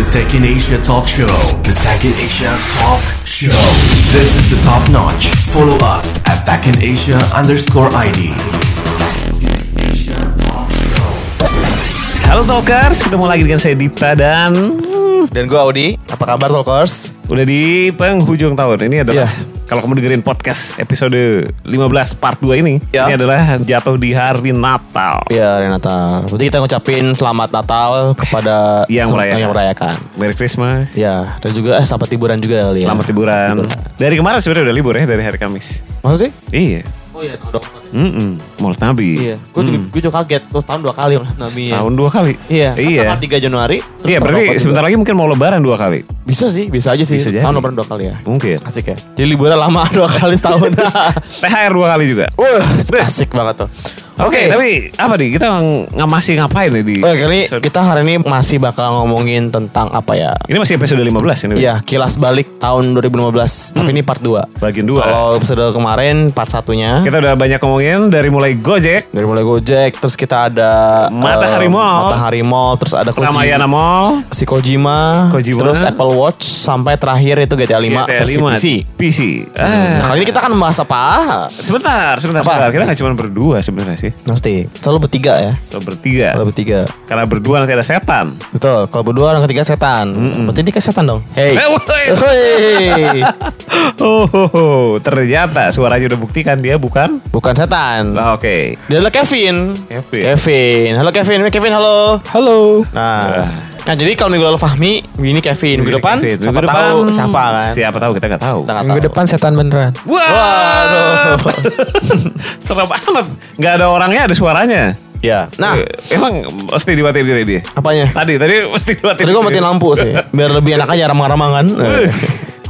the Tech in Asia Talk Show. The Tech in Asia Talk Show. This is the top notch. Follow us at Tech in Asia underscore ID. Halo Talkers, ketemu lagi dengan saya Dipta dan Dan gue Audi, apa kabar Talkers? udah di penghujung tahun. Ini adalah Iya. Kalau kamu dengerin podcast episode 15 part 2 ini, Ya. ini adalah jatuh di hari Natal. Iya, hari Natal. Berarti kita ngucapin selamat Natal kepada Yang merayakan. yang merayakan. Merry Christmas. Ya, dan juga eh, selamat liburan juga kali ya. Selamat liburan. Dari kemarin sebenarnya udah libur ya dari hari Kamis. Maksud sih? Iya. Oh iya, tahun Mm Maulid Nabi. Iya, gue juga, gue juga kaget. Terus tahun dua kali Nabi ya. Tahun dua kali. Iya, Iya. Tanggal 3 Januari. terus Iya, berarti 4 juga. sebentar lagi mungkin mau lebaran dua kali. Bisa sih, bisa aja sih. Bisa. Tahun lebaran dua kali ya. Mungkin. Asik ya. Jadi liburan lama dua kali setahun. THR dua kali juga. Wah, asik banget tuh. Oke, tapi apa nih? Kita ng masih ngapain nih di Oke, kali episode- kita hari ini masih bakal ngomongin tentang apa ya? Ini masih episode 15 ini. Iya, kilas balik tahun 2015. Tapi ini part 2. Bagian dua. Kalau episode kemarin part satunya Kita udah banyak ngomongin dari mulai Gojek, dari mulai Gojek, terus kita ada Matahari Mall. Matahari Mall, terus ada Kojima, Ramayana Mall, si Kojima, Kojima. terus Apple Watch sampai terakhir itu GTA 5 GTA versi 5, PC. PC. Nah, Ah, kali ini kita akan membahas apa? sebentar, sebentar, Apa? sebentar. Kita nggak cuma berdua sebenarnya sih. Pasti. Selalu bertiga ya. So, bertiga. Kalau bertiga. Karena berdua nanti ada setan. Betul. Kalau berdua orang ketiga setan. Berarti dia ke setan dong. Hey. Eh, woi. Hei. Oh, oh, oh. ternyata suaranya udah buktikan dia bukan. Bukan setan. Ah, Oke. Dia adalah Kevin. Kevin. Kevin. Halo Kevin. Kevin halo. Halo. Nah, kan jadi kalau minggu lalu Fahmi, ini Kevin. Minggu depan, Kevin. siapa Minggu tahu depan, siapa kan? Siapa tahu kita nggak tahu. Kita nggak Minggu tahu. depan setan beneran. Waduh. Serem banget. Nggak ada orangnya, ada suaranya. Ya. Nah, Eh, emang mesti dimatiin diri dia. apanya? Tadi, tadi mesti dimatiin. Tadi gue matiin lampu sih, biar lebih enak aja ramah-ramah kan.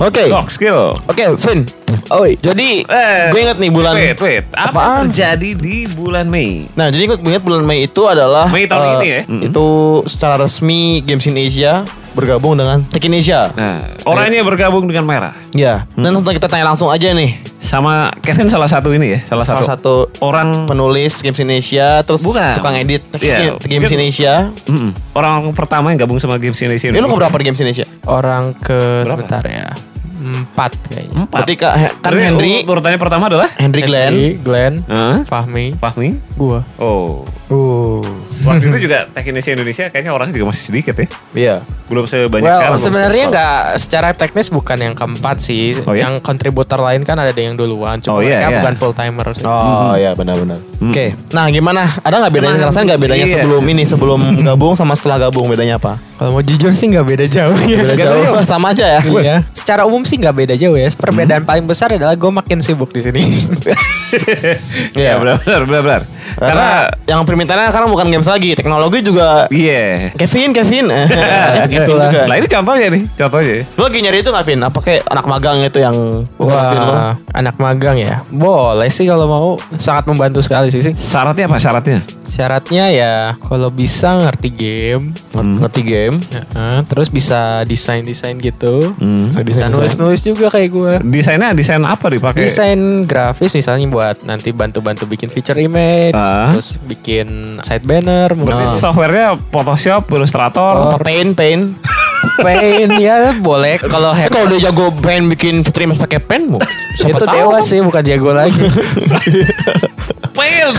Oke. Dog skill. Oke, Vin. Oi, jadi Eh, gue inget nih bulan Wait, wait. Apa Apaan? terjadi di bulan Mei? Nah, jadi gue inget bulan Mei itu adalah Mei tahun eh, ini ya? Mm-mm. Itu secara resmi Games in Asia bergabung dengan Tech in Asia. Nah, orangnya bergabung dengan merah. Ya. Dan langsung kita tanya langsung aja nih. Sama Kevin salah satu ini ya, salah, Salah satu orang penulis Games in Asia, terus Bukan. tukang edit Tech- Iya, Games in mungkin- Asia. Mm-mm. orang pertama yang gabung sama Games Indonesia. Ini lu keberapa di Games in Asia? Orang ke Berapa? sebentar ya. Empat kayaknya. Empat. Berarti Kak, kan Henry, urutannya pertama adalah Henry Glenn. Henry, Glenn, Hah? Fahmi, Fahmi. gua. Oh, Uh. waktu itu juga teknis Indonesia kayaknya orang juga masih sedikit ya. Iya. Belum sebanyak Well, sekarang. sebenarnya nggak secara teknis bukan yang keempat sih. Oh, ya? Yang kontributor lain kan ada yang duluan. Oh, Cuma iya, mereka iya. bukan full timer. sih. Oh iya benar-benar. Oke. Nah gimana? Ada nggak bedanya? Emang- Ngerasain nggak bedanya iya. sebelum ini sebelum gabung sama setelah gabung bedanya apa? Kalau mau jujur sih nggak beda jauh ya. Beda jauh. jauh. Sama aja ya. Iya. Secara umum sih nggak beda jauh ya. Perbedaan paling besar adalah gue makin sibuk di sini. Iya, benar-benar, benar-benar. Karena Karena yang permintaannya sekarang bukan games lagi, teknologi juga. iya. Kevin, Kevin. gitu Itulah. juga. Nah, ini contohnya nih, contohnya. Lu lagi nyari itu nggak, Vin? Apa kayak anak magang itu yang? Wah, anak magang ya. Boleh sih kalau mau. Sangat membantu sekali sih sih. Syaratnya apa syaratnya? Syaratnya ya kalau bisa ngerti game, Ngerti- Ngerti game? Heeh, terus bisa desain-desain gitu. Hmm. Bisa, bisa nulis-nulis juga kayak gue. Desainnya desain apa dipakai? Desain grafis misalnya buat nanti bantu-bantu bikin feature image, Ah. terus bikin site banner, mungkin softwarenya Photoshop, Illustrator. Apa paint, paint? paint ya boleh kalau Eh, hack kalau udah jago paint bikin fitur image pakai pen, bu. Siapa itu tahu dewa sih bukan jago lagi. Paint.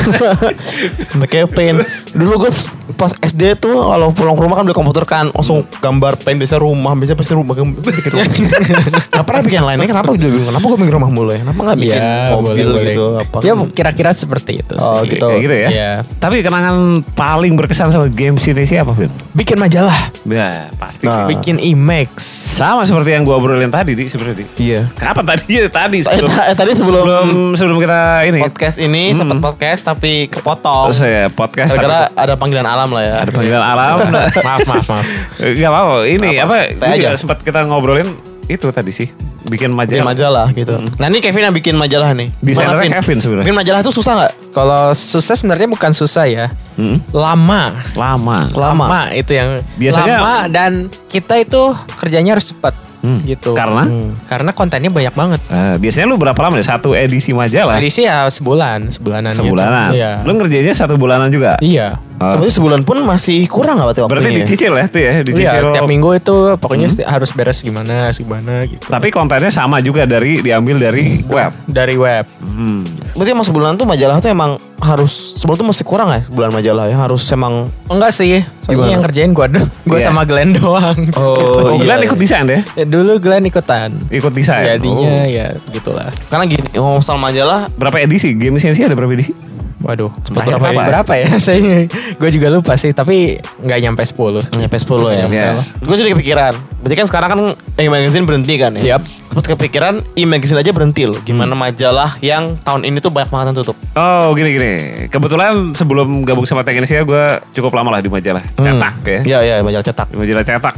pakai paint. Dulu gue pas SD tuh kalau pulang ke rumah kan beli komputer kan langsung gambar paint biasa rumah biasa pasti rumah gambar bikin rumah. Gak pernah bikin lainnya kenapa gue bingung kenapa gue bikin rumah mulu ya kenapa gak bikin mobil gitu apa Ya kira-kira seperti itu sih. Oh, gitu. Kayak gitu ya. Iya. Tapi kenangan paling berkesan sama games Indonesia apa, Vin? Bikin majalah, Ya, pasti. Nah. bikin Imax. Sama seperti yang gua obrolin tadi, Di, sebenarnya, Di. iya Kapan tadi? Ya, tadi. eh, Sebelum, eh, tadi sebelum, sebelum, sebelum kita ini. podcast ini sempat podcast tapi kepotong Saya podcast. gara-gara ada panggilan alam lah ya ada panggilan alam. maaf, maaf, maaf. Gak apa-apa. Ini apa? Juga aja. sempat kita ngobrolin itu tadi sih. Bikin bikin majalah. majalah gitu nah ini Kevin yang bikin majalah nih Desainernya Gimana, Vin? Kevin sebenarnya. bikin majalah tuh susah nggak Kalau susah sebenarnya bukan susah ya. Hmm? Lama. Lama. lama itu yang Biasanya- lama dan kita itu kerjanya harus cepat Hmm. gitu. Karena? Hmm. Karena kontennya banyak banget. Eh, biasanya lu berapa lama nih satu edisi majalah? Edisi ya sebulan, sebulanan. Sebulanan. Gitu. Iya. Lu ngerjainnya satu bulanan juga? Iya. Ah. Berarti sebulan pun masih kurang nggak berarti Berarti dicicil ya tuh ya, dicicil. Iya, tiap minggu itu pokoknya Hmm. harus beres gimana, gimana gitu. Tapi kontennya sama juga dari diambil dari web. dari web. Hmm. Berarti emang sebulan tuh majalah tuh emang harus sebulan tuh masih kurang ya sebulan majalah ya harus emang Enggak sih, soalnya Gimana? yang kerjain gua gua Iya. sama Glenn doang. Oh, iya, Glenn iya. ikut desain deh. Ya, dulu Glenn ikutan. Ikut desain. Jadinya Oh. ya gitulah. karena gini ngomong soal majalah Berapa edisi? Game Sensi ada berapa edisi? Waduh, terakhir berapa berapa, ya? berapa ya? Saya gue juga lupa sih, tapi nggak nyampe 10. nyampe 10 ya. Iya. Gue jadi kepikiran. Berarti kan sekarang kan e-magazine berhenti kan ya. Yap. Sempet kepikiran e-magazine aja berhenti loh. Gimana majalah yang tahun ini tuh banyak banget yang tutup. Oh gini gini. Kebetulan sebelum gabung sama Tech Indonesia gue cukup lama lah di majalah cetak ya. Iya iya majalah cetak. Di majalah cetak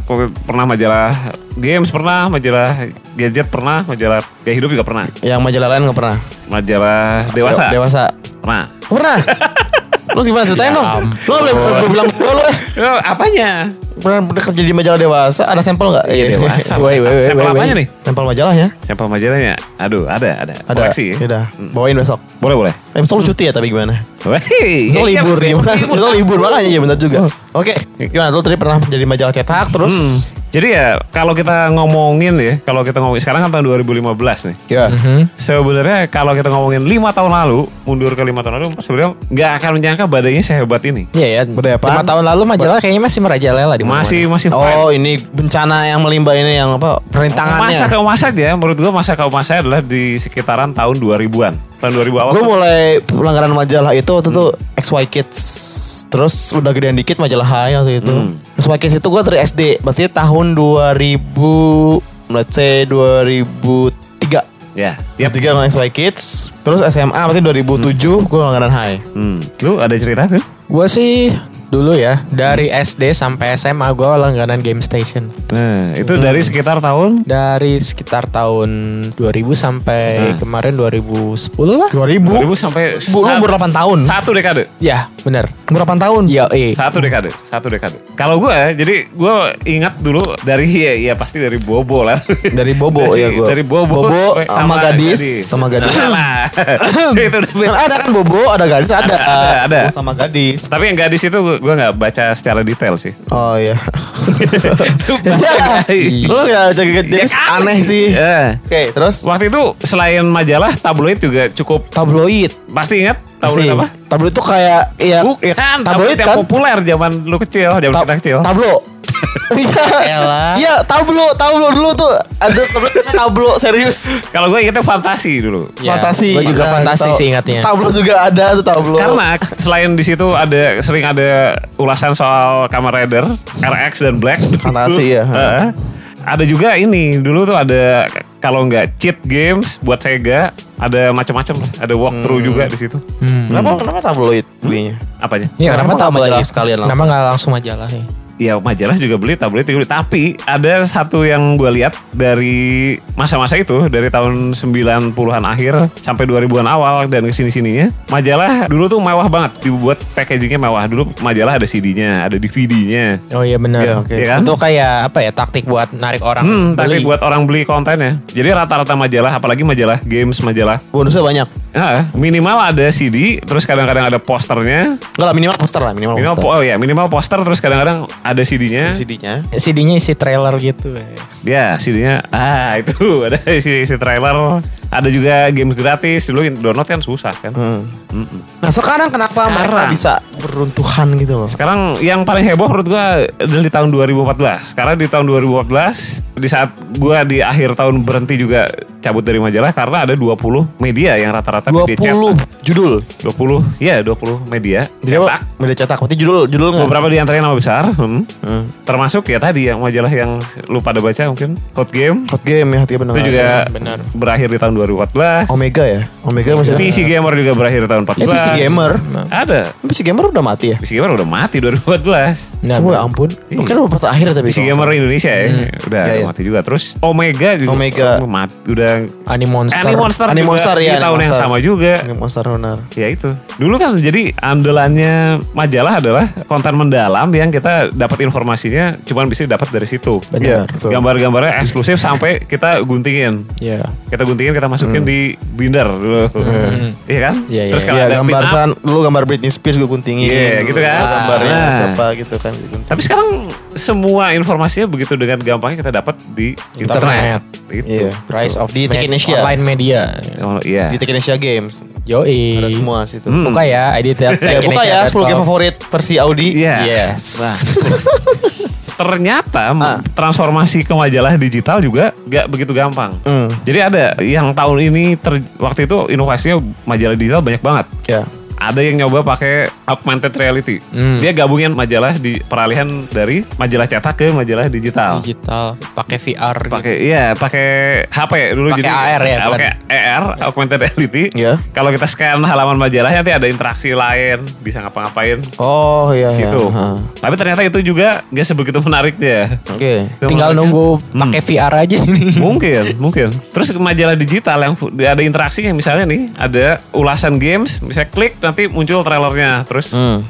pernah majalah games pernah, majalah gadget pernah, majalah gaya hidup juga pernah. Yang majalah lain nggak pernah. Majalah dewasa De- Dewasa. pernah. Pernah. Lu gimana ceritain Ya dong? Lu boleh bilang lu eh. Oh, apanya? Pernah pernah kerja di majalah dewasa? Ada sampel nggak? Iya dewasa. Woi, woi, woi, Sampel apanya nih? Sampel majalahnya? Sampel majalahnya. Aduh, ada, ada. Ada. Koleksi. Ya udah, bawain besok. Boleh, boleh. Eh, besok lu cuti ya tapi gimana? Wih, Besok iya, libur besok gimana? libur. Besok libur makanya ya benar juga. Oke, gimana? Lu tadi pernah jadi majalah cetak terus? Jadi ya kalau kita ngomongin ya, kalau kita ngomongin sekarang kan tahun 2015 nih. Ya. Mhm. Sebenarnya kalau kita ngomongin lima tahun lalu, mundur ke lima tahun lalu, sebenarnya nggak akan menyangka badannya sehebat ini. Iya ya. Budaya apaan? Lima tahun lalu majalah kayaknya masih merajalela di mana-mana. Masih masih Oh ini bencana yang melimba ini yang apa perintangannya. Masa ke emas aja, menurut gua masa ke emas adalah di sekitaran tahun 2000-an. Tahun 2000 awal. Gue mulai pelanggaran majalah itu waktu itu XY Kids. Terus udah gedean dikit majalah Hai waktu itu. Hmm. XY Kids itu gue dari SD. Berarti tahun 2000 let's say 2003. Ya, tiap 2003 sama XY Kids. Terus SMA berarti 2007 gue langganan Hai. Hmm. Lu ada cerita tuh? Gue sih dulu ya dari SD sampai SMA gue langganan Game Station. Nah, itu dari sekitar tahun Dari sekitar tahun 2000 sampai Nah. kemarin 2010 lah. 2000. 2000 sampai Bu, umur 8 tahun. Satu dekade. Ya bener. Umur 8 tahun. Ya eh. Satu dekade, satu dekade. Kalau gue, jadi gue ingat dulu dari ya, ya pasti dari Bobo lah. Dari Bobo ya gue. Dari Bobo, Bobo sampai sama, gadis, sama gadis. Lah. itu ada kan Bobo, ada gadis, ada. Ada, ada. Bobo sama gadis. Tapi yang gadis itu gue nggak baca secara detail sih. Oh iya. Iya. Lu gak jaga gadis Ya kan? aneh sih. Ya. Oke, terus Waktu itu selain majalah, tabloid juga cukup tabloid. pasti ingat tabloid apa? Tabloid itu kayak ya, Bukan, ya, tabloid tabloid yang kan. populer zaman lu kecil, zaman Ta- kita kecil. Tablo. Iya. Iya, tablo, tablo dulu tuh ada tablo, tablo serius. Kalau gue ingetnya fantasi dulu. Ya, fantasi. gua juga Nah, fantasi sih ingatnya. Tablo juga ada tuh tablo. Karena selain di situ ada sering ada ulasan soal Kamen Rider, RX dan Black. Fantasi ya. Heeh. ada juga ini dulu tuh ada kalau nggak cheat games buat Sega ada macam-macam lah. Ada walkthrough Hmm. juga di situ. Hmm. Kenapa kenapa tabloid belinya? Apanya? Iya, Kenapa kenapa tabloid? sekalian Kenapa langsung? nggak langsung majalah ya? Ya majalah juga beli, tablet juga beli. Tapi ada satu yang gue lihat dari masa-masa itu, dari tahun 90-an akhir sampai 2000-an awal dan ke sini-sininya. Majalah dulu tuh mewah banget, dibuat packagingnya mewah. Dulu majalah ada CD-nya, ada DVD-nya. Oh iya benar. Iya, oke. Iya kan? Itu kayak apa ya taktik buat narik orang Hmm, tapi beli. buat orang beli kontennya. Jadi rata-rata majalah, apalagi majalah games, majalah. Bonusnya banyak. Ah, minimal ada CD, terus kadang-kadang ada posternya. Enggak lah minimal poster lah, minimal, Minimal, poster. po- oh ya, minimal poster, terus kadang-kadang ada CD-nya. CD-nya. CD-nya isi trailer gitu. ya. Ya, CD-nya ah itu ada isi, isi trailer. Ada juga game gratis. Dulu download kan susah kan. Hmm. Nah sekarang kenapa Sekarang. mereka bisa beruntuhan gitu loh? Sekarang yang paling heboh menurut gua adalah di tahun 2014. Karena di tahun 2014 di saat gua di akhir tahun berhenti juga cabut dari majalah karena ada 20 media yang rata-rata media 20 judul. 20 ya 20 media Jadi apa? cetak. Media cetak. Berarti judul judul nggak? Beberapa di antaranya nama besar. hmm. Hmm. Termasuk ya tadi yang majalah yang lu pada baca mungkin Hot Game. Hot game ya, hati benar. Itu juga benar. berakhir di tahun 2014. Omega ya. Omega masih ada. PC Gamer juga berakhir di tahun 14. Eh, PC Gamer. Ada. PC Gamer udah mati ya? PC Gamer udah mati 2014. Nah, oh ya ampun. Iya. Mungkin udah pas akhir tapi. PC Gamer nggak Indonesia ya, udah Iya, udah iya. mati juga. Terus Omega juga Omega. oh, mati, udah Animonster. Animonster Ani juga Monster di ya, Ani tahun yang sama juga. salah. Monster benar. Ya itu. Dulu kan jadi andalannya majalah adalah konten mendalam yang kita dapat informasinya cuman bisa dapat dari situ. Benar. betul. Gambar-gambarnya eksklusif sampai kita guntingin. Iya. Kita guntingin, kita masukin di binder dulu. Iya kan? Iya, iya, Terus kalau Iya ada gambar pin up, san, dulu gambar Britney Spears gue guntingin. Iya, gitu kan. Dulu Gambarnya Nah. siapa gitu kan. guntingin. Tapi sekarang semua informasinya begitu dengan gampangnya kita dapat di internet. Itu. Iya. Rise of Di Techinesia. online media. Oh, iya. Di Techinesia Games. Yoi. Ada semua situ. Hmm. Buka ya, ID tab. Ya, buka ya 10 game favorit versi Audi. Iya. Yes. Nah, ternyata Ah. transformasi ke majalah digital juga gak begitu gampang. Hmm. Jadi ada yang tahun ini ter- waktu itu inovasinya majalah digital banyak banget. Ya. Ada yang nyoba pakai augmented reality. Hmm. Dia gabungin majalah di peralihan dari majalah cetak ke majalah digital. Digital, pakai VR gitu. Pakai iya, pakai HP dulu Pakai AR ya? Pakai AR, augmented reality. Iya. Kalau kita scan halaman majalahnya nanti ada interaksi lain, bisa ngapa-ngapain Oh iya. iya. situ. Ha. Tapi ternyata itu juga nggak sebegitu menariknya. Oke. Itu Tinggal menariknya- nunggu Hmm. pakai VR aja ini. Mungkin, mungkin. Terus majalah digital yang ada interaksinya misalnya nih, ada ulasan games, bisa klik nanti muncul trailernya, terus Hmm.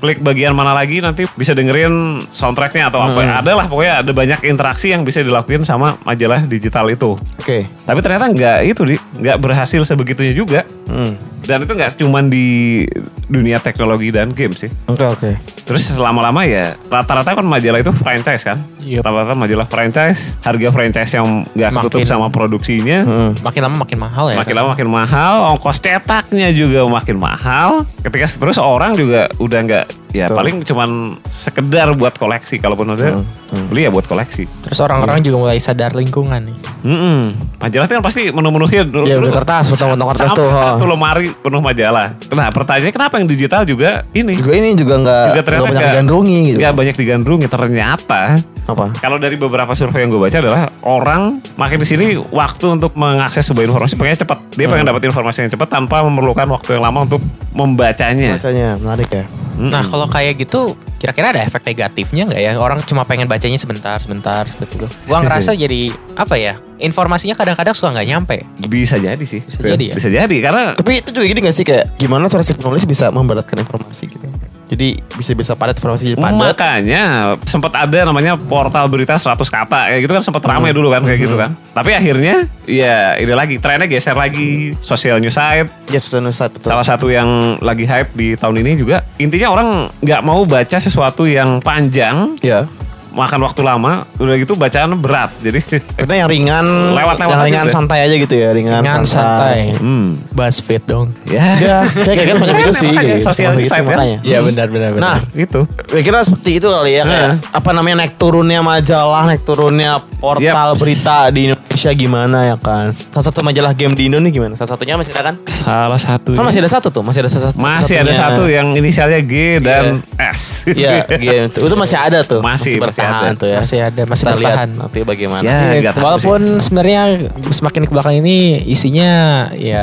klik bagian mana lagi nanti bisa dengerin soundtracknya atau apa. Ada lah pokoknya ada banyak interaksi yang bisa dilakuin sama majalah digital itu. Oke. Tapi ternyata nggak itu di nggak berhasil sebegitunya juga. Hmm. Dan itu nggak cuman di dunia teknologi dan game sih. Oke oke. Terus lama-lama ya rata-rata kan majalah itu franchise kan. Yup. Rata-rata majalah franchise, harga franchise yang nggak ketutup sama produksinya. Hmm. Makin lama makin mahal ya. Makin lama makin mahal, ongkos cetaknya juga makin mahal. Ketika terus orang juga udah nggak ya Betul. paling cuman sekedar buat koleksi kalaupun udah beli ya buat koleksi. Terus orang-orang juga mulai sadar lingkungan nih. Mm-mm. Majalah itu kan pasti menu-menuhin dulu. Iya, udah kertas, potong-potong kertas tuh. Satu lemari penuh majalah. Nah pertanyaannya kenapa yang digital juga ini? Juga ini juga nggak juga ternyata banyak nggak- digandrungi gitu. nggak banyak digandrungi. Ternyata Apa? kalau dari beberapa survei yang gue baca adalah orang makin di sini waktu untuk mengakses sebuah informasi pengen cepat. Dia pengen Hmm. dapat informasi yang cepat tanpa memerlukan waktu yang lama untuk membacanya. Bacanya menarik ya. Mm-mm. Nah kalau kayak gitu kira-kira ada efek negatifnya nggak ya? Orang cuma pengen bacanya sebentar, sebentar seperti itu. Gua ngerasa jadi apa ya? Informasinya kadang-kadang suka nggak nyampe. bisa jadi sih. Bisa jadi ya? Bisa jadi karena Tapi itu juga gini gak sih kayak gimana cara si penulis bisa memberatkan informasi gitu. Jadi bisa bisa padat informasi jadi padat. Makanya sempat ada namanya portal berita 100 kata kayak gitu kan sempat Hmm. ramai dulu kan kayak gitu kan. Tapi akhirnya ya ini lagi trennya geser lagi social news site. Ya sudah nusat betul. Salah satu yang lagi hype di tahun ini juga intinya orang nggak mau baca sesuatu yang panjang Ya. Makan waktu lama udah gitu bacaan berat jadi Karena yang ringan, Lewat-lewat yang aja ringan gitu ya. santai aja gitu ya, ringan, Ringan santai. hmm Buzzfeed dong. ya Ya, saya kira semacam itu sih. Gitu. Semacam site kan? makanya. Iya benar benar benar. Nah, itu Gue kira seperti itu kali ya kayak Nah. apa namanya naik turunnya majalah, naik turunnya portal berita di Indonesia gimana ya kan. Salah satu majalah game di Indo nih gimana? Salah satunya masih ada kan? salah satu Kan masih ada satu tuh, masih ada satu. masih ada satu yang inisialnya G dan S Iya, itu. Itu masih ada tuh. Masih, masih bertahan ada. tuh ya. masih ada masih Kita lihat bertahan. nanti bagaimana. Ya, tahu walaupun sebenarnya semakin ke belakang ini isinya ya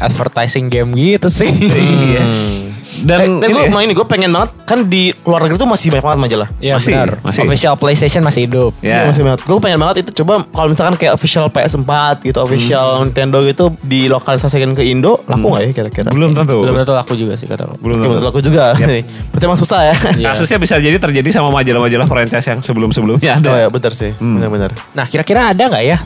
advertising game gitu sih. Iya. Dan Eh, gue ya, mau ini gue pengen banget kan di luar negeri tuh masih banyak banget majalah. Iya Masih, benar. masih. Official PlayStation masih hidup. Ya. Iya, masih banget. Gue pengen banget itu coba kalau misalkan kayak official PS4 gitu, official Hmm. Nintendo gitu dilokalisasikan ke Indo, laku nggak ya kira-kira? belum tentu. Belum tentu aku juga sih kata. Belum tentu. menurut aku juga. Berarti emang susah ya. Iya. Kasusnya bisa jadi terjadi sama majalah-majalah franchise yang sebelum-sebelumnya ada. Oh ya benar sih, Hmm. benar-benar. Nah kira-kira ada nggak ya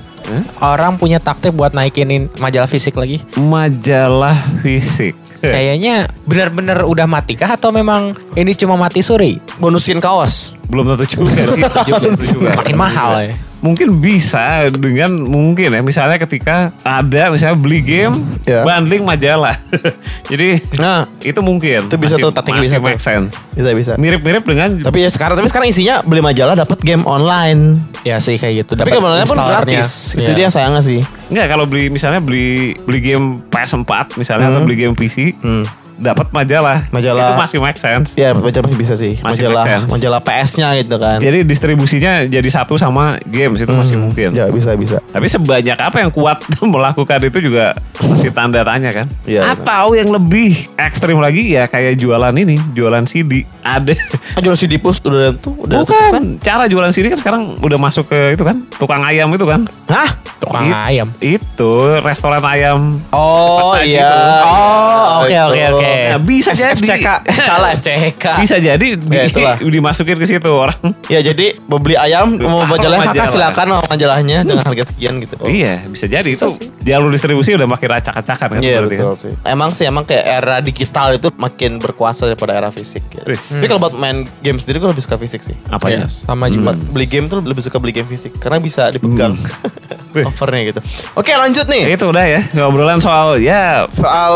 orang punya taktik buat naikinin majalah fisik lagi? Majalah fisik. Kayaknya benar-benar udah mati kah atau memang ini cuma mati suri? Bonusin kaos. Belum tentu juga. Makin mahal ya. Mungkin bisa dengan mungkin ya misalnya ketika ada misalnya beli game Ya. bundling majalah. Jadi Nah, itu mungkin. Itu bisa Masih- tuh, masih bisa make sense. bisa bisa. Mirip-mirip dengan Tapi ya sekarang tapi sekarang isinya beli majalah dapat game online. Ya sih kayak gitu. Tapi game online pun gratis. Itu Iya. dia yang sayangnya sih. Enggak kalau beli misalnya beli beli game PS4 misalnya atau Hmm. beli game PC Hmm. Dapat majalah. Majalah. Itu masih make sense. Ya majalah masih bisa sih. Masih majalah majalah PS-nya gitu kan. Jadi distribusinya jadi satu sama games itu masih mungkin. Ya bisa bisa. Tapi sebanyak apa yang kuat melakukan itu juga masih tanda tanya kan. Iya, Atau yang lebih ekstrim lagi ya kayak jualan ini, jualan CD. Ada. Ah, jual CD pus udah tuh udah tutup Bukan, kan? cara jualan CD kan sekarang udah masuk ke itu kan, tukang ayam itu kan. Hah? Tukang It- ayam. Itu restoran ayam. Oh iya. tuh. Oh, oke, oke, oke. Nah, bisa F- jadi. FCK. Eh, salah FCK. Bisa jadi di, Ya, itulah. dimasukin ke situ orang. Ya jadi mau beli ayam mau majalahnya kakak majalah. silakan mau majalahnya dengan harga sekian gitu. Oh. Iya, bisa jadi Bisa itu sih. jalur distribusi udah makin acak-acakan kan. Iya betul kan. sih. Emang sih emang kayak era digital itu makin berkuasa daripada era fisik. Gitu. Wih. Tapi kalau buat main game sendiri gue lebih suka fisik sih. Apanya? Iya, sama juga. Buat beli game tuh lebih suka beli game fisik karena bisa dipegang Wih. overnya gitu. Oke lanjut nih Itu udah ya ngobrolan soal ya soal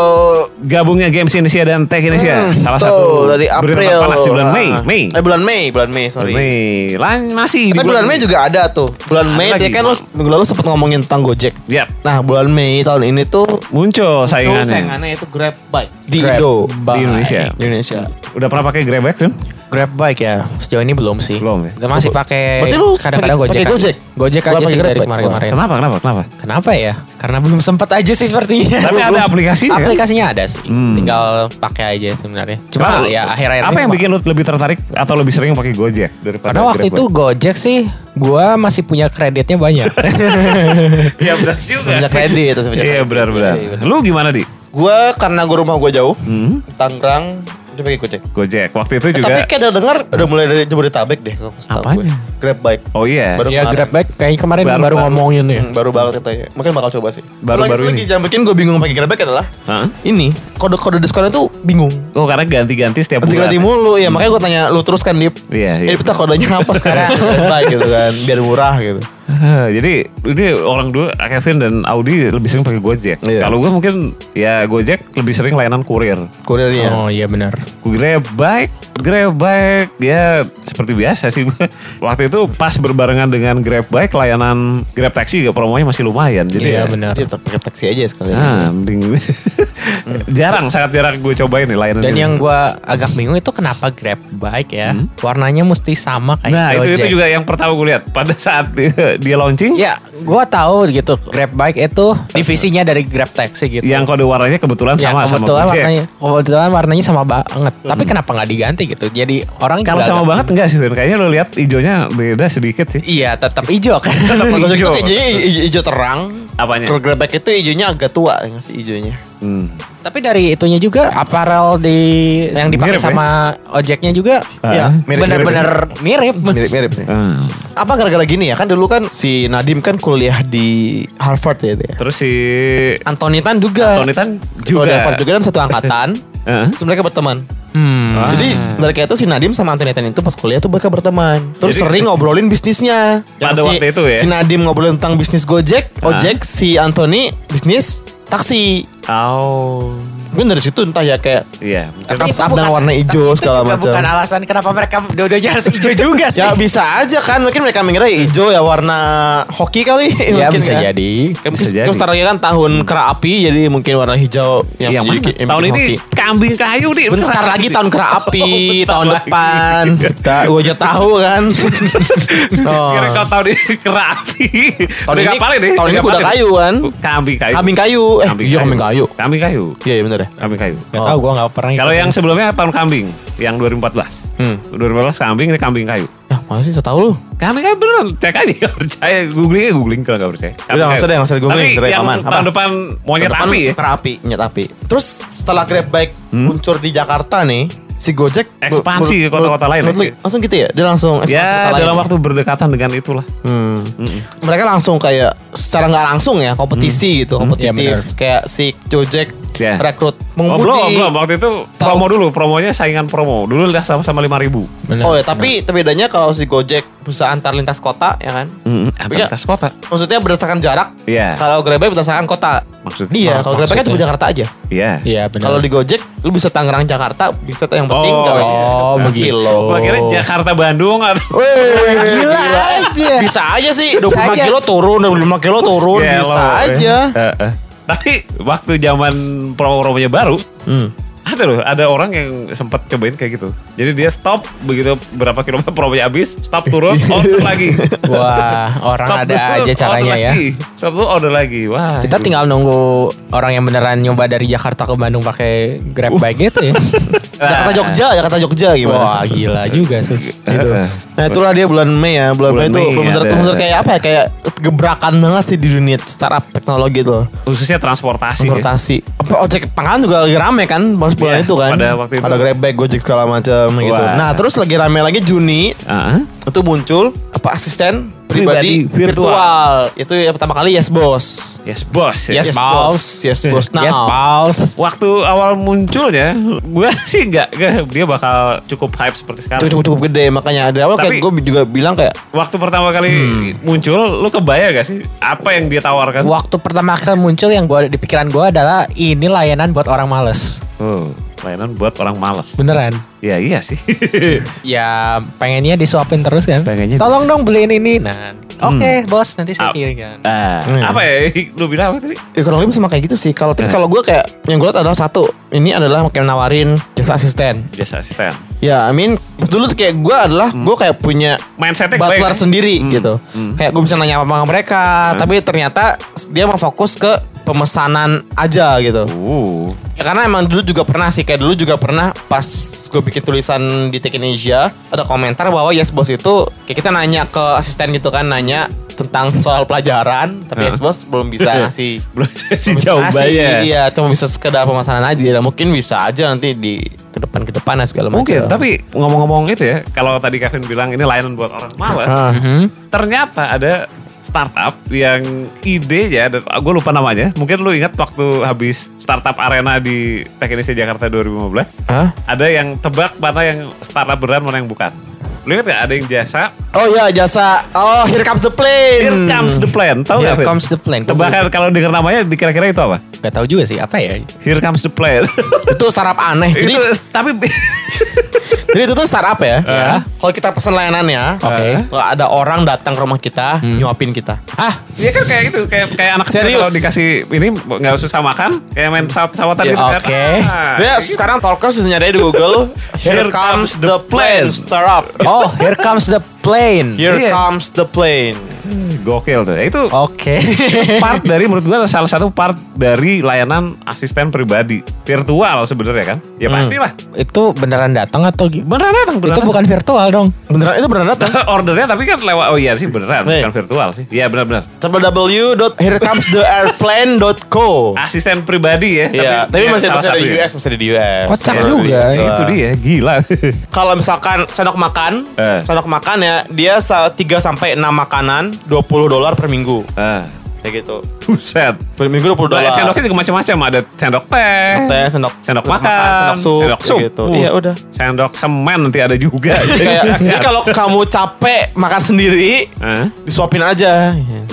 gabungnya Games Indonesia dan Tech Indonesia. Hmm, Salah tuh, satu dari April panas di bulan Ah. Mei. Mei. Eh bulan Mei, bulan Mei sorry. Mei. Lan masih di Tapi bulan Mei juga ada tuh. Bulan Ada Mei lagi, ya kan lo minggu lalu sempat ngomongin tentang Gojek. Yap. Nah bulan Mei tahun ini tuh Muncul saingannya. saingannya itu Grab Bike di Grab Indo Bike. Di Indonesia. di Indonesia. Udah pernah pakai Grabback kan? Grab bike ya. Sejauh ini belum sih. Belum ya? Masih pakai Berarti lu kadang-kadang pakai- Gojek. pakai aja. Gojek? Gojek aja sih dari kemarin-kemarin. Kenapa? Kenapa? Kenapa? Kenapa ya? Karena belum sempat aja sih sepertinya. Tapi ada aplikasinya kan? Aplikasinya ada sih. Hmm. Tinggal pakai aja sebenarnya. Cuma Apa- ya akhir-akhir Apa yang bikin lu lebih tertarik atau lebih sering pakai Gojek daripada Karena waktu Grab itu? Gojek sih gua masih punya kreditnya banyak. Iya benar juga. Semenjak kredit Iya benar-benar. Lu gimana di? Gue karena gue rumah gue jauh, Hmm? Tangerang, dia pakai Gojek. Gojek. Waktu itu Eh, juga. tapi kayak udah dengar udah mulai dari Jabodetabek deh kalau setahu gue. Apanya? Grab Bike. Oh iya. Baru ya kemarin. Grab bike kayak kemarin Baru- baru, baru. ngomongin ya. Hmm, baru banget katanya. Mungkin bakal coba sih. Baru-baru lagi, ini. yang bikin gue bingung pakai Grab Bike adalah Hah? ini kode-kode diskonnya tuh bingung. Oh karena ganti-ganti setiap bulan. Ganti-ganti mulu ya makanya gue tanya lu terus kan Dip. Iya, iya. Eh kita kodenya apa sekarang? Grab Bike gitu kan biar murah gitu. Ah, Jadi ini orang dua Kevin dan Audi lebih sering pakai Gojek. Iya. Kalau gue mungkin ya Gojek lebih sering layanan kurir. Kurirnya. Oh iya benar. Grab bike, Grab bike ya seperti biasa sih gue. Waktu itu pas berbarengan dengan Grab bike layanan Grab taxi juga promonya masih lumayan. Jadi Iya ya, benar. Tetap pakai taksi aja sekalian. Ah, bingung. jarang, sangat jarang gue cobain nih layanan Dan ini. yang gua agak bingung itu kenapa Grab bike ya warnanya mesti sama kayak Nah itu, Gojek. itu juga yang pertama gue lihat pada saat dia, dia launching Ya, gua tahu gitu. Grab bike itu divisinya dari Grab Taxi gitu. yang kode warnanya kebetulan ya, sama sama kebetulan Gojek. warnanya kebetulan warnanya sama banget. Tapi kenapa nggak diganti gitu? Jadi orang Kalau juga sama agak- banget enggak sih Ben? Kayaknya lo lihat hijaunya beda sedikit sih. Iya, tetap hijau kan. Gojek Hijau. itu hijau terang. Apanya? Bike itu hijaunya agak tua nggak sih hijaunya. Hmm. Tapi dari itunya juga apparel di yang dipakai Mirip ya? sama ojeknya juga Ah. mirip-mirip benar-benar mirip. Mirip-mirip sih. Ah. Apa gara-gara gini ya? Kan dulu kan si Nadim kan kuliah di Harvard ya dia. Terus si Anthony Tan juga. Tony Tan Juga. juga. Di Harvard juga dan satu angkatan. Terus mereka berteman. Hmm. Ah. Jadi dari kayak itu si Nadim sama Anthony Tan itu pas kuliah tuh mereka berteman. Terus Jadi- sering ngobrolin bisnisnya. Pada si, waktu itu ya? Si Nadim ngobrolin tentang bisnis Gojek, Ah. Ojek, si Anthony bisnis taksi. Oh. Mungkin dari situ entah ya kayak Iya. dengan bukan- warna hijau segala juga macam. Bukan alasan kenapa mereka dua-duanya harus hijau juga sih. Ya bisa aja kan mungkin mereka mengira hijau ya warna hoki kali Ya, mungkin bisa kan. jadi. Kan Bisa jadi. Kan tahun kera api jadi mungkin warna hijau yang Yang mana? Tahun ini hoki. kambing kayu nih. Bentar lagi tahun kera api Oh, tahun lagi. depan. Kita gua aja tahu kan. oh. Kira kau tahun ini kerapi. Tahun ini tahun ini Udah kuda kayu kan. Kambing kayu. Kambing kayu. Eh, iya kambing kayu. Kambing kayu. Iya iya ya. Kambing kayu. Gak tahu gue gak pernah. Kalau yang sebelumnya tahun kambing, yang 2014. Hmm. 2014 kambing ini kambing kayu. Ya masa sih saya tahu lu. Kambing kayu beneran, cek aja gak percaya. Googling aja googling kalau gak percaya. Kambing Udah, nggak kayu. usah deh, usah di googling. Tapi yang aman. tahun Apa? depan monyet depan api ya. Kera api, monyet api. Terus setelah Grab Bike Hmm? muncul di Jakarta nih, si Gojek Ekspansi ke kota-kota lain menurut ya? Langsung gitu ya? Dia langsung ekspansi ke Ya kota lain. dalam waktu berdekatan dengan itulah. Hmm. Mereka langsung kayak secara nggak langsung ya kompetisi gitu, kompetitif. Iya, benar. kayak si Gojek Ya. rekrut Oh pengemudi. belum, belum. Waktu itu promo dulu, promonya saingan promo. Dulu udah sama-sama 5 ribu. Benar, Oh ya, benar. tapi bedanya kalau si Gojek bisa antar lintas kota ya kan? Mm, Tapi atas kota. Maksudnya berdasarkan jarak. Iya. Kalau Grab Bike berdasarkan kota. Maksudnya? Iya, Oh, kalau Grab Bike kan cuma. Jakarta aja. Iya. Iya benar. Kalau di Gojek lu bisa Tangerang Jakarta, bisa yang penting Oh, iya. oh, begitu. Gua kira Jakarta Bandung atau Wih, Gila aja. Bisa aja sih 25 Bisa aja. kilo turun, 25 kilo turun, bisa eh. aja. Tapi waktu zaman promo-promonya baru, Hmm. Ada loh, ada orang yang sempat cobain kayak gitu. Jadi dia stop begitu berapa kilometer promonya habis, stop turun, order lagi. Wah, orang Stop ada turun, aja caranya order ya. lagi. Stop turun, order lagi. Wah. Kita itu. tinggal nunggu orang yang beneran nyoba dari Jakarta ke Bandung pakai Grab bike gitu ya. Jakarta Jogja, Jakarta Jogja gimana? Wah, gila juga sih. Gitu. Nah itulah dia bulan Mei ya Bulan, Bulan Mei itu bener-bener kayak apa ya Kayak gebrakan banget sih di dunia startup teknologi tuh khususnya transportasi. ya. Transportasi Apa ojek pangkalan juga lagi rame kan bulan Iya, itu kan. pada waktu itu. Ada Grabback, Gojek segala macam gitu. Nah, terus lagi rame lagi Juni Ah, itu muncul apa asisten Pribadi pribadi virtual. virtual. Itu yang pertama kali Yes Boss. yes boss. ya. Yes, boss. Yes Boss. Nah, Yes, boss. Waktu awal munculnya, gue sih nggak, dia bakal cukup hype seperti sekarang. itu cukup cukup gede makanya dari awal Tapi- kayak gue juga bilang kayak Waktu pertama kali Hmm. muncul, lu kebayang gak sih apa yang dia tawarkan? Waktu pertama kali muncul yang gua di pikiran gua adalah ini layanan buat orang males. Oh, layanan buat orang malas. Beneran. Ya iya sih. Ya pengennya disuapin terus kan. Pengennya Tolong dong beliin ini. Nah, oke bos nanti saya Ap- kirimkan. Ah, Iya. apa ya? Lu bilang apa tadi? ya kurang lebih sama kayak gitu sih. Kalau tapi Eh. kalau gue kayak yang gue lihat adalah satu, ini adalah kayak nawarin jasa asisten. Jasa asisten. Ya, I mean dulu kayak gue adalah gue kayak punya Mindsetnya butler kebayang, kan? sendiri Hmm. gitu. Hmm. Kayak gue bisa nanya apa sama mereka, tapi ternyata dia mau fokus ke pemesanan aja gitu. Uh, Ya karena emang dulu juga pernah sih kayak dulu juga pernah pas gue bikin tulisan di Tech in Asia ada komentar bahwa Yes Boss itu kayak kita nanya ke asisten gitu kan nanya tentang soal pelajaran tapi? Yes Boss belum bisa ngasih belum sih belum bisa jawabannya. ngasih, Iya, cuma bisa sekedar pemesanan aja. Dan mungkin bisa aja nanti di ke depan ke depan segala macam. Mungkin, tapi ngomong-ngomong itu ya, kalau tadi Kevin bilang ini layanan buat orang malas, Ah. Mhm. ternyata ada startup yang idenya dan gue lupa namanya. Mungkin lu ingat waktu habis startup arena di Tech Indonesia Jakarta 2015, Hah? ada yang tebak mana yang startup beneran mana yang bukan. Lu ingat gak ada yang jasa Oh ya jasa. Oh here comes the plane. Here comes the plan. Tahu Here nggak? Vin? comes the plane. Tebakan kalau denger namanya dikira-kira itu apa? Gak tahu juga sih apa ya. Here comes the plan. Itu startup aneh. Jadi itu, tapi jadi itu tuh startup ya. Ah. Kalau kita pesan layanannya, Oke. kalau ada orang datang ke rumah kita nyuapin kita. Ah, Iya kan kayak gitu, kayak kayak anak kecil Serius? kalau dikasih ini nggak susah makan, kayak main pesawat pesawatan Ya, gitu kan. oke. Ah, Dia gitu. sekarang talkers bisa nyari di Google. Here comes the plane. Startup. oh here comes the plane. Here Iya. comes the plane. Gokil tuh. Itu Oke. part dari menurut gua salah satu part dari layanan asisten pribadi virtual sebenarnya kan. Ya Hmm. pastilah. itu beneran datang atau gimana? Beneran datang beneran. Itu bukan virtual dong. Beneran itu beneran datang. ordernya tapi kan lewat oh iya sih beneran Nih. bukan virtual sih. Iya benar-benar. www.herecomestheairplane.co Asisten pribadi ya. Iya, tapi ya, masih ada satu di ya. US, masih ada di US. Kocak Iya, juga, di US Itu dia gila. Kalau misalkan sendok makan, Eh. sendok makan ya dia 3 sampai 6 makanan 20 dolar per minggu. ah, Kayak gitu. buset. Per minggu 20 Nah, dolar. sendoknya juga macam-macam ada sendok teh, teh, sendok sendok makan, sendok sup, sendok kayak sup. gitu. Uh, Iya, udah. Sendok semen nanti ada juga. Jadi kalau kamu capek makan sendiri, Hah? disuapin aja. Buset,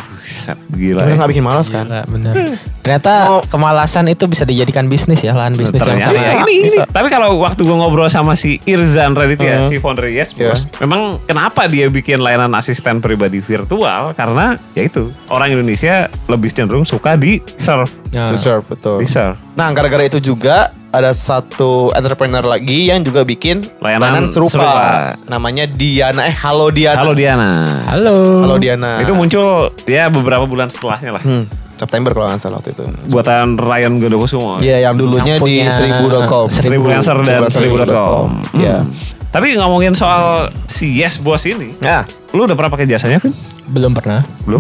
gila. Udah ya. nggak bikin malas kan? Gila, bener. Ternyata Oh. kemalasan itu bisa dijadikan bisnis ya, lahan bisnis yang Ternyata sama. ini, Bisa. ini. Tapi kalau waktu gue ngobrol sama si Irzan Raditya, Hmm. si founder Yes. Boss, memang kenapa dia bikin layanan asisten pribadi virtual? Karena ya itu orang Indonesia lebih cenderung suka di serve, Nah, To serve, betul. di serve. Nah, gara-gara itu juga ada satu entrepreneur lagi yang juga bikin Layanan layanan serupa. serupa. Namanya Diana. Eh, Halo Diana. Halo Diana. Halo. Halo Diana. Itu muncul ya beberapa bulan setelahnya lah. Hmm, September kalau nggak salah waktu itu. Buatan Ryan Godokusumo. Iya, yang dulunya Yang di seribu.com. Seribu dan seribu.com. Iya. Hmm. Tapi ngomongin soal si Yes Boss ini, Nah, lu udah pernah pakai jasanya kan? Belum pernah. Belum?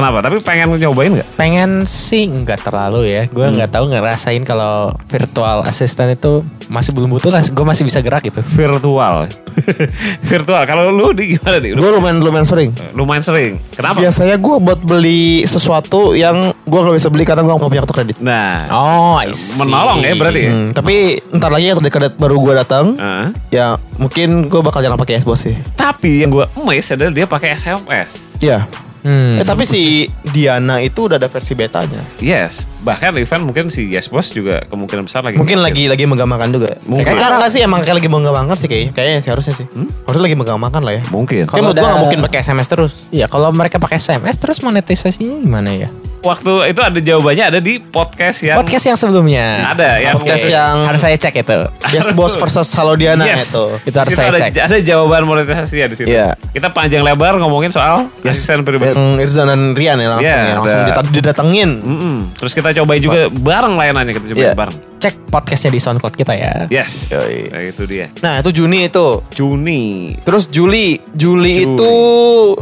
Kenapa? Tapi pengen nyobain nggak? Pengen sih nggak terlalu ya. Gue nggak tahu ngerasain kalau virtual assistant itu masih belum butuh lah. Gue masih bisa gerak gitu. Virtual. Virtual. Kalau lu di gimana nih? Gue lumayan lumayan sering. lumayan sering. Kenapa? Biasanya gue buat beli sesuatu yang gue nggak bisa beli karena gue nggak punya kartu kredit. Nah, Oh, I see. menolong ya berarti ya? Hmm, tapi ntar lagi yang kredit baru gue datang, Heeh. ya mungkin gue bakal jangan pakai S-Boss sih. Tapi yang gue emes adalah dia pakai SMS. Iya. Hmm. Eh tapi si Diana itu udah ada versi betanya. Yes. Bahkan event mungkin si Yes Boss juga kemungkinan besar lagi. Mungkin lagi lagi menggampangkan juga. Mungkin. Kayak cara nggak sih emang kayak lagi menggampangkan sih kayaknya. Kayaknya sih harusnya sih. Harusnya lagi menggampangkan lah ya. Mungkin. Menurut Kalau nggak ada- mungkin pakai SMS terus. Iya, kalau mereka pakai SMS terus monetisasinya gimana ya? Waktu itu ada jawabannya ada di podcast yang Podcast yang sebelumnya. Ada, yang- Podcast Oke. yang harus saya cek itu. Yes Boss versus Halo Diana Yes. itu. Itu harus saya ada, cek. ada jawaban monetisasi ya di situ. Iya. Kita panjang lebar ngomongin soal asisten pribadi. Yang Irzan dan Rian ya langsung Iya, ya. Langsung didatengin. Mm-mm. Terus kita cobain juga bareng layanannya kita cobain Iya. bareng. Cek podcastnya di SoundCloud kita ya. Yes. Yoi. Nah, itu dia. Nah itu Juni itu. Juni. Terus Juli, Juli, Juli. itu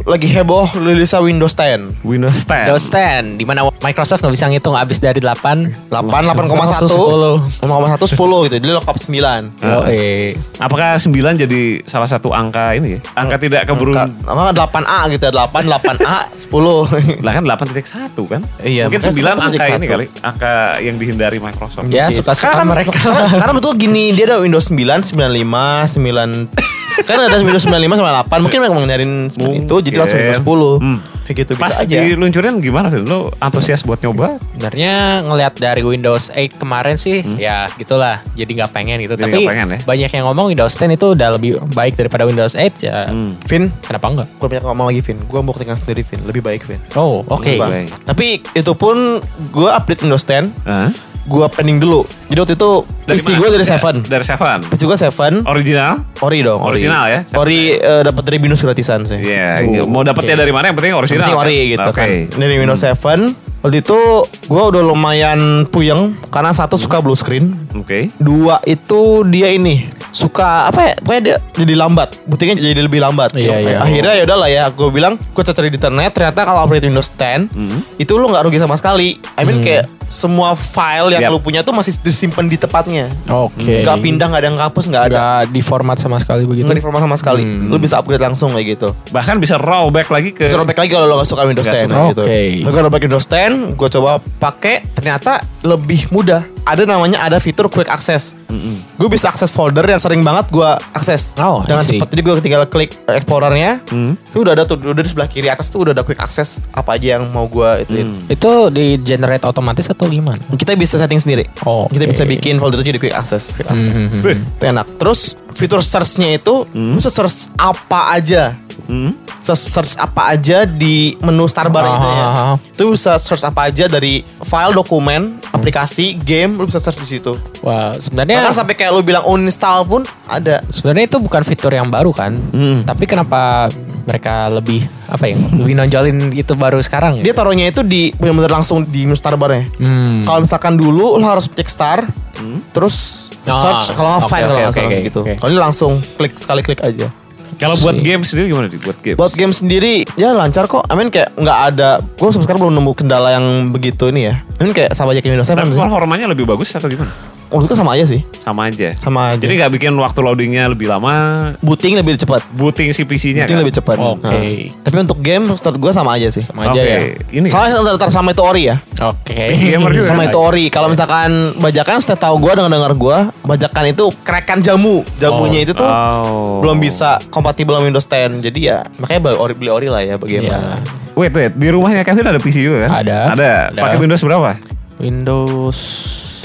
lagi heboh rilisnya Windows 10. Windows 10. Windows 10 di mana Microsoft nggak bisa ngitung abis dari 8 8, 8,1, 10. 8,1, 10 gitu. Jadi lengkap 9. Ah. Oh, eh. Apakah 9 jadi salah satu angka ini ya? Angka tidak keberun Apa 8A gitu ya, 8, 8A, 10. Lah kan 8.1 kan? Iya, Mungkin makanya 9 angka 8.1. ini kali, angka yang dihindari Microsoft. Ya Mungkin. Suka-suka Karena- mereka. Karena, karena betul gini, dia ada Windows 9, 95, 9 kan ada Windows 95 sama 8 mungkin mereka mengendarin 9 itu jadi langsung Windows 10 Hmm. Kayak gitu Pas aja diluncurin gimana sih? Lo antusias buat nyoba? Sebenarnya ngelihat dari Windows 8 kemarin sih, ya gitulah. Jadi nggak pengen gitu. Hmm. Jadi Tapi nggak pengen ya? banyak yang ngomong Windows 10 itu udah lebih baik daripada Windows 8 ya. Hmm. Vin Kenapa enggak? gue banyak ngomong lagi Vin gue mau buktikan sendiri Vin lebih baik Vin Oh, oke. Bang. baik. tapi itu pun gue update Windows 10 Hah? gue pending dulu jadi waktu itu PC mana? gue dari Ya, 7 Dari 7. PC gue 7 Original? Ori dong Ori Original ya? Ori eh, dapat dari Binus gratisan sih Iya, Oh, iya. mau dapetnya oke. dari mana yang penting original. Penting kan? ori gitu Oke. kan Dari Windows 7 Waktu itu gue udah lumayan puyeng Karena satu suka blue screen Oke. Dua itu dia ini suka apa ya? Pokoknya dia jadi lambat. Buktinya jadi lebih lambat. Iya, Gitu. iya. Akhirnya ya udahlah ya. Gue bilang gue cari di internet. Ternyata kalau update Windows 10 Hmm. itu lu nggak rugi sama sekali. I mean kayak semua file yang Yap. lu punya tuh masih disimpan di tempatnya. Oke. Nggak pindah, nggak ada yang kapus, nggak ada. Nggak di format sama sekali begitu. Nggak di format sama sekali. Hmm. Lu bisa upgrade langsung kayak gitu. Bahkan bisa rollback lagi ke Bisa rollback lagi kalau lo gak suka Windows Nggak 10 suka. gitu. Oke. Lalu gue rollback Windows 10, gue coba pakai, ternyata lebih mudah. Ada namanya ada fitur quick access. Gue bisa akses folder yang sering banget gue akses Oh, dengan cepat. Jadi gue tinggal klik explorernya, Hmm. itu udah ada tuh udah di sebelah kiri atas tuh udah ada quick access apa aja yang mau gue ituin. Hmm. Itu di generate otomatis atau gimana? Kita bisa setting sendiri. Oh, Kita oke. bisa bikin folder itu jadi quick access. Quick access. Hmm. Beh. Itu enak. Terus fitur search-nya itu lu bisa search apa aja. Hmm. Search, search apa aja di menu starbar gitu ya. Itu bisa search apa aja dari file, dokumen, aplikasi, game, lu bisa search di situ. Wah, Bahkan sebenarnya sampai kayak lu bilang uninstall pun ada. sebenarnya itu bukan fitur yang baru kan. Hmm. Tapi kenapa mereka lebih apa ya? Lebih nonjolin itu baru sekarang Dia ya? taruhnya itu di benar-benar langsung di menu starbarnya. Hmm. Kalau misalkan dulu lu harus cek star, terus Ah, search kalau nggak oke, find oke, kalau salah oke, gitu. oke. Kalau ini langsung klik sekali klik aja. Kalau buat game sendiri gimana nih? Buat game? Buat game sendiri ya lancar kok. I mean kayak nggak ada. Gue sampai sekarang belum nemu kendala yang begitu ini ya. I mean kayak sama aja kayak Windows 7 Tapi performanya lebih bagus atau gimana? Gue sama aja sih. Sama aja. Sama aja. Jadi nggak bikin waktu loadingnya lebih lama, booting lebih cepat. booting si PC-nya Booting kan? lebih cepat. Oke. Nah. Tapi untuk game menurut gue sama aja sih. Sama aja Oke. ya. Ini Soalnya rata-rata sama itu ori ya. Oke. Gamer juga. Sama itu ori. Kalau misalkan bajakan setiap tahu gue dengar dengar gue bajakan itu kerekan jamu. Jamunya itu tuh Oh. belum bisa kompatibel sama Windows 10. Jadi ya makanya beli ori, beli ori lah ya bagaimana. Iya. Wait, wait. Di rumahnya Kevin ada PC juga kan? Ada. Ada. Ada. Pakai Windows berapa? Windows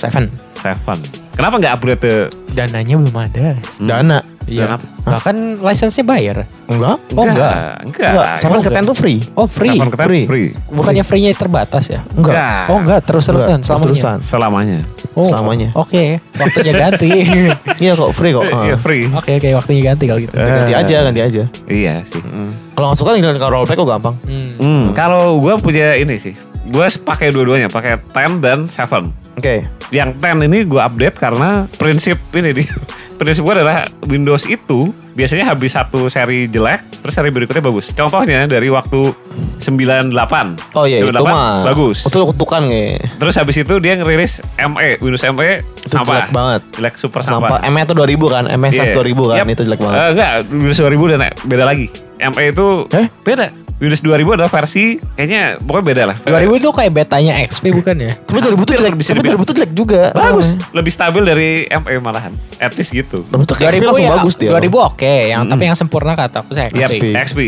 7. Seven. Kenapa nggak upgrade ke Dananya belum ada. Dana. Iya. Bahkan license-nya bayar. Enggak. Oh, enggak. Enggak. Enggak. Seven ke 10 tuh free. Oh, free. Seven ke ten Free. free. Bukannya free-nya terbatas ya? Enggak. Enggak. Oh, enggak, terus-terusan Enggak, selamanya. Terusan. Selamanya. Oh, Selamanya. Oke, waktunya ganti. Iya kok free kok. Iya, Ah. free. Oke, oke, waktunya ganti kalau gitu. Ganti aja, ganti aja. Iya sih. Hmm. Kalau nggak suka tinggal ke rollback kok gampang. Hmm. Hmm, kalau gue punya ini sih. Gue pakai dua-duanya, pakai 10 dan 7. Oke. Yang 10 ini gue update karena prinsip ini di prinsip gue adalah Windows itu biasanya habis satu seri jelek, terus seri berikutnya bagus. Contohnya dari waktu 98. Oh iya itu 98 mah bagus. Itu kutukan kayak Terus habis itu dia ngerilis ME, Windows ME Itu sampah. jelek banget. Jelek super sampah. sampah. M itu 2000 kan, MS Iya. 2000 kan, Yap. itu jelek banget. Eh, enggak, Windows 2000 dan beda lagi. ME itu Eh? beda. Windows 2000 adalah versi kayaknya pokoknya beda lah. 2000 itu kayak betanya XP bukan ya? Tapi 2000 tuh jelek, bisa tapi dibilang. 2000 tuh jelek juga. Bagus, soalnya. lebih stabil dari ME malahan. At least gitu. 2000 tuh XP langsung ya, bagus dia. 2000 oke, yang tapi yang sempurna kata aku saya XP. XP.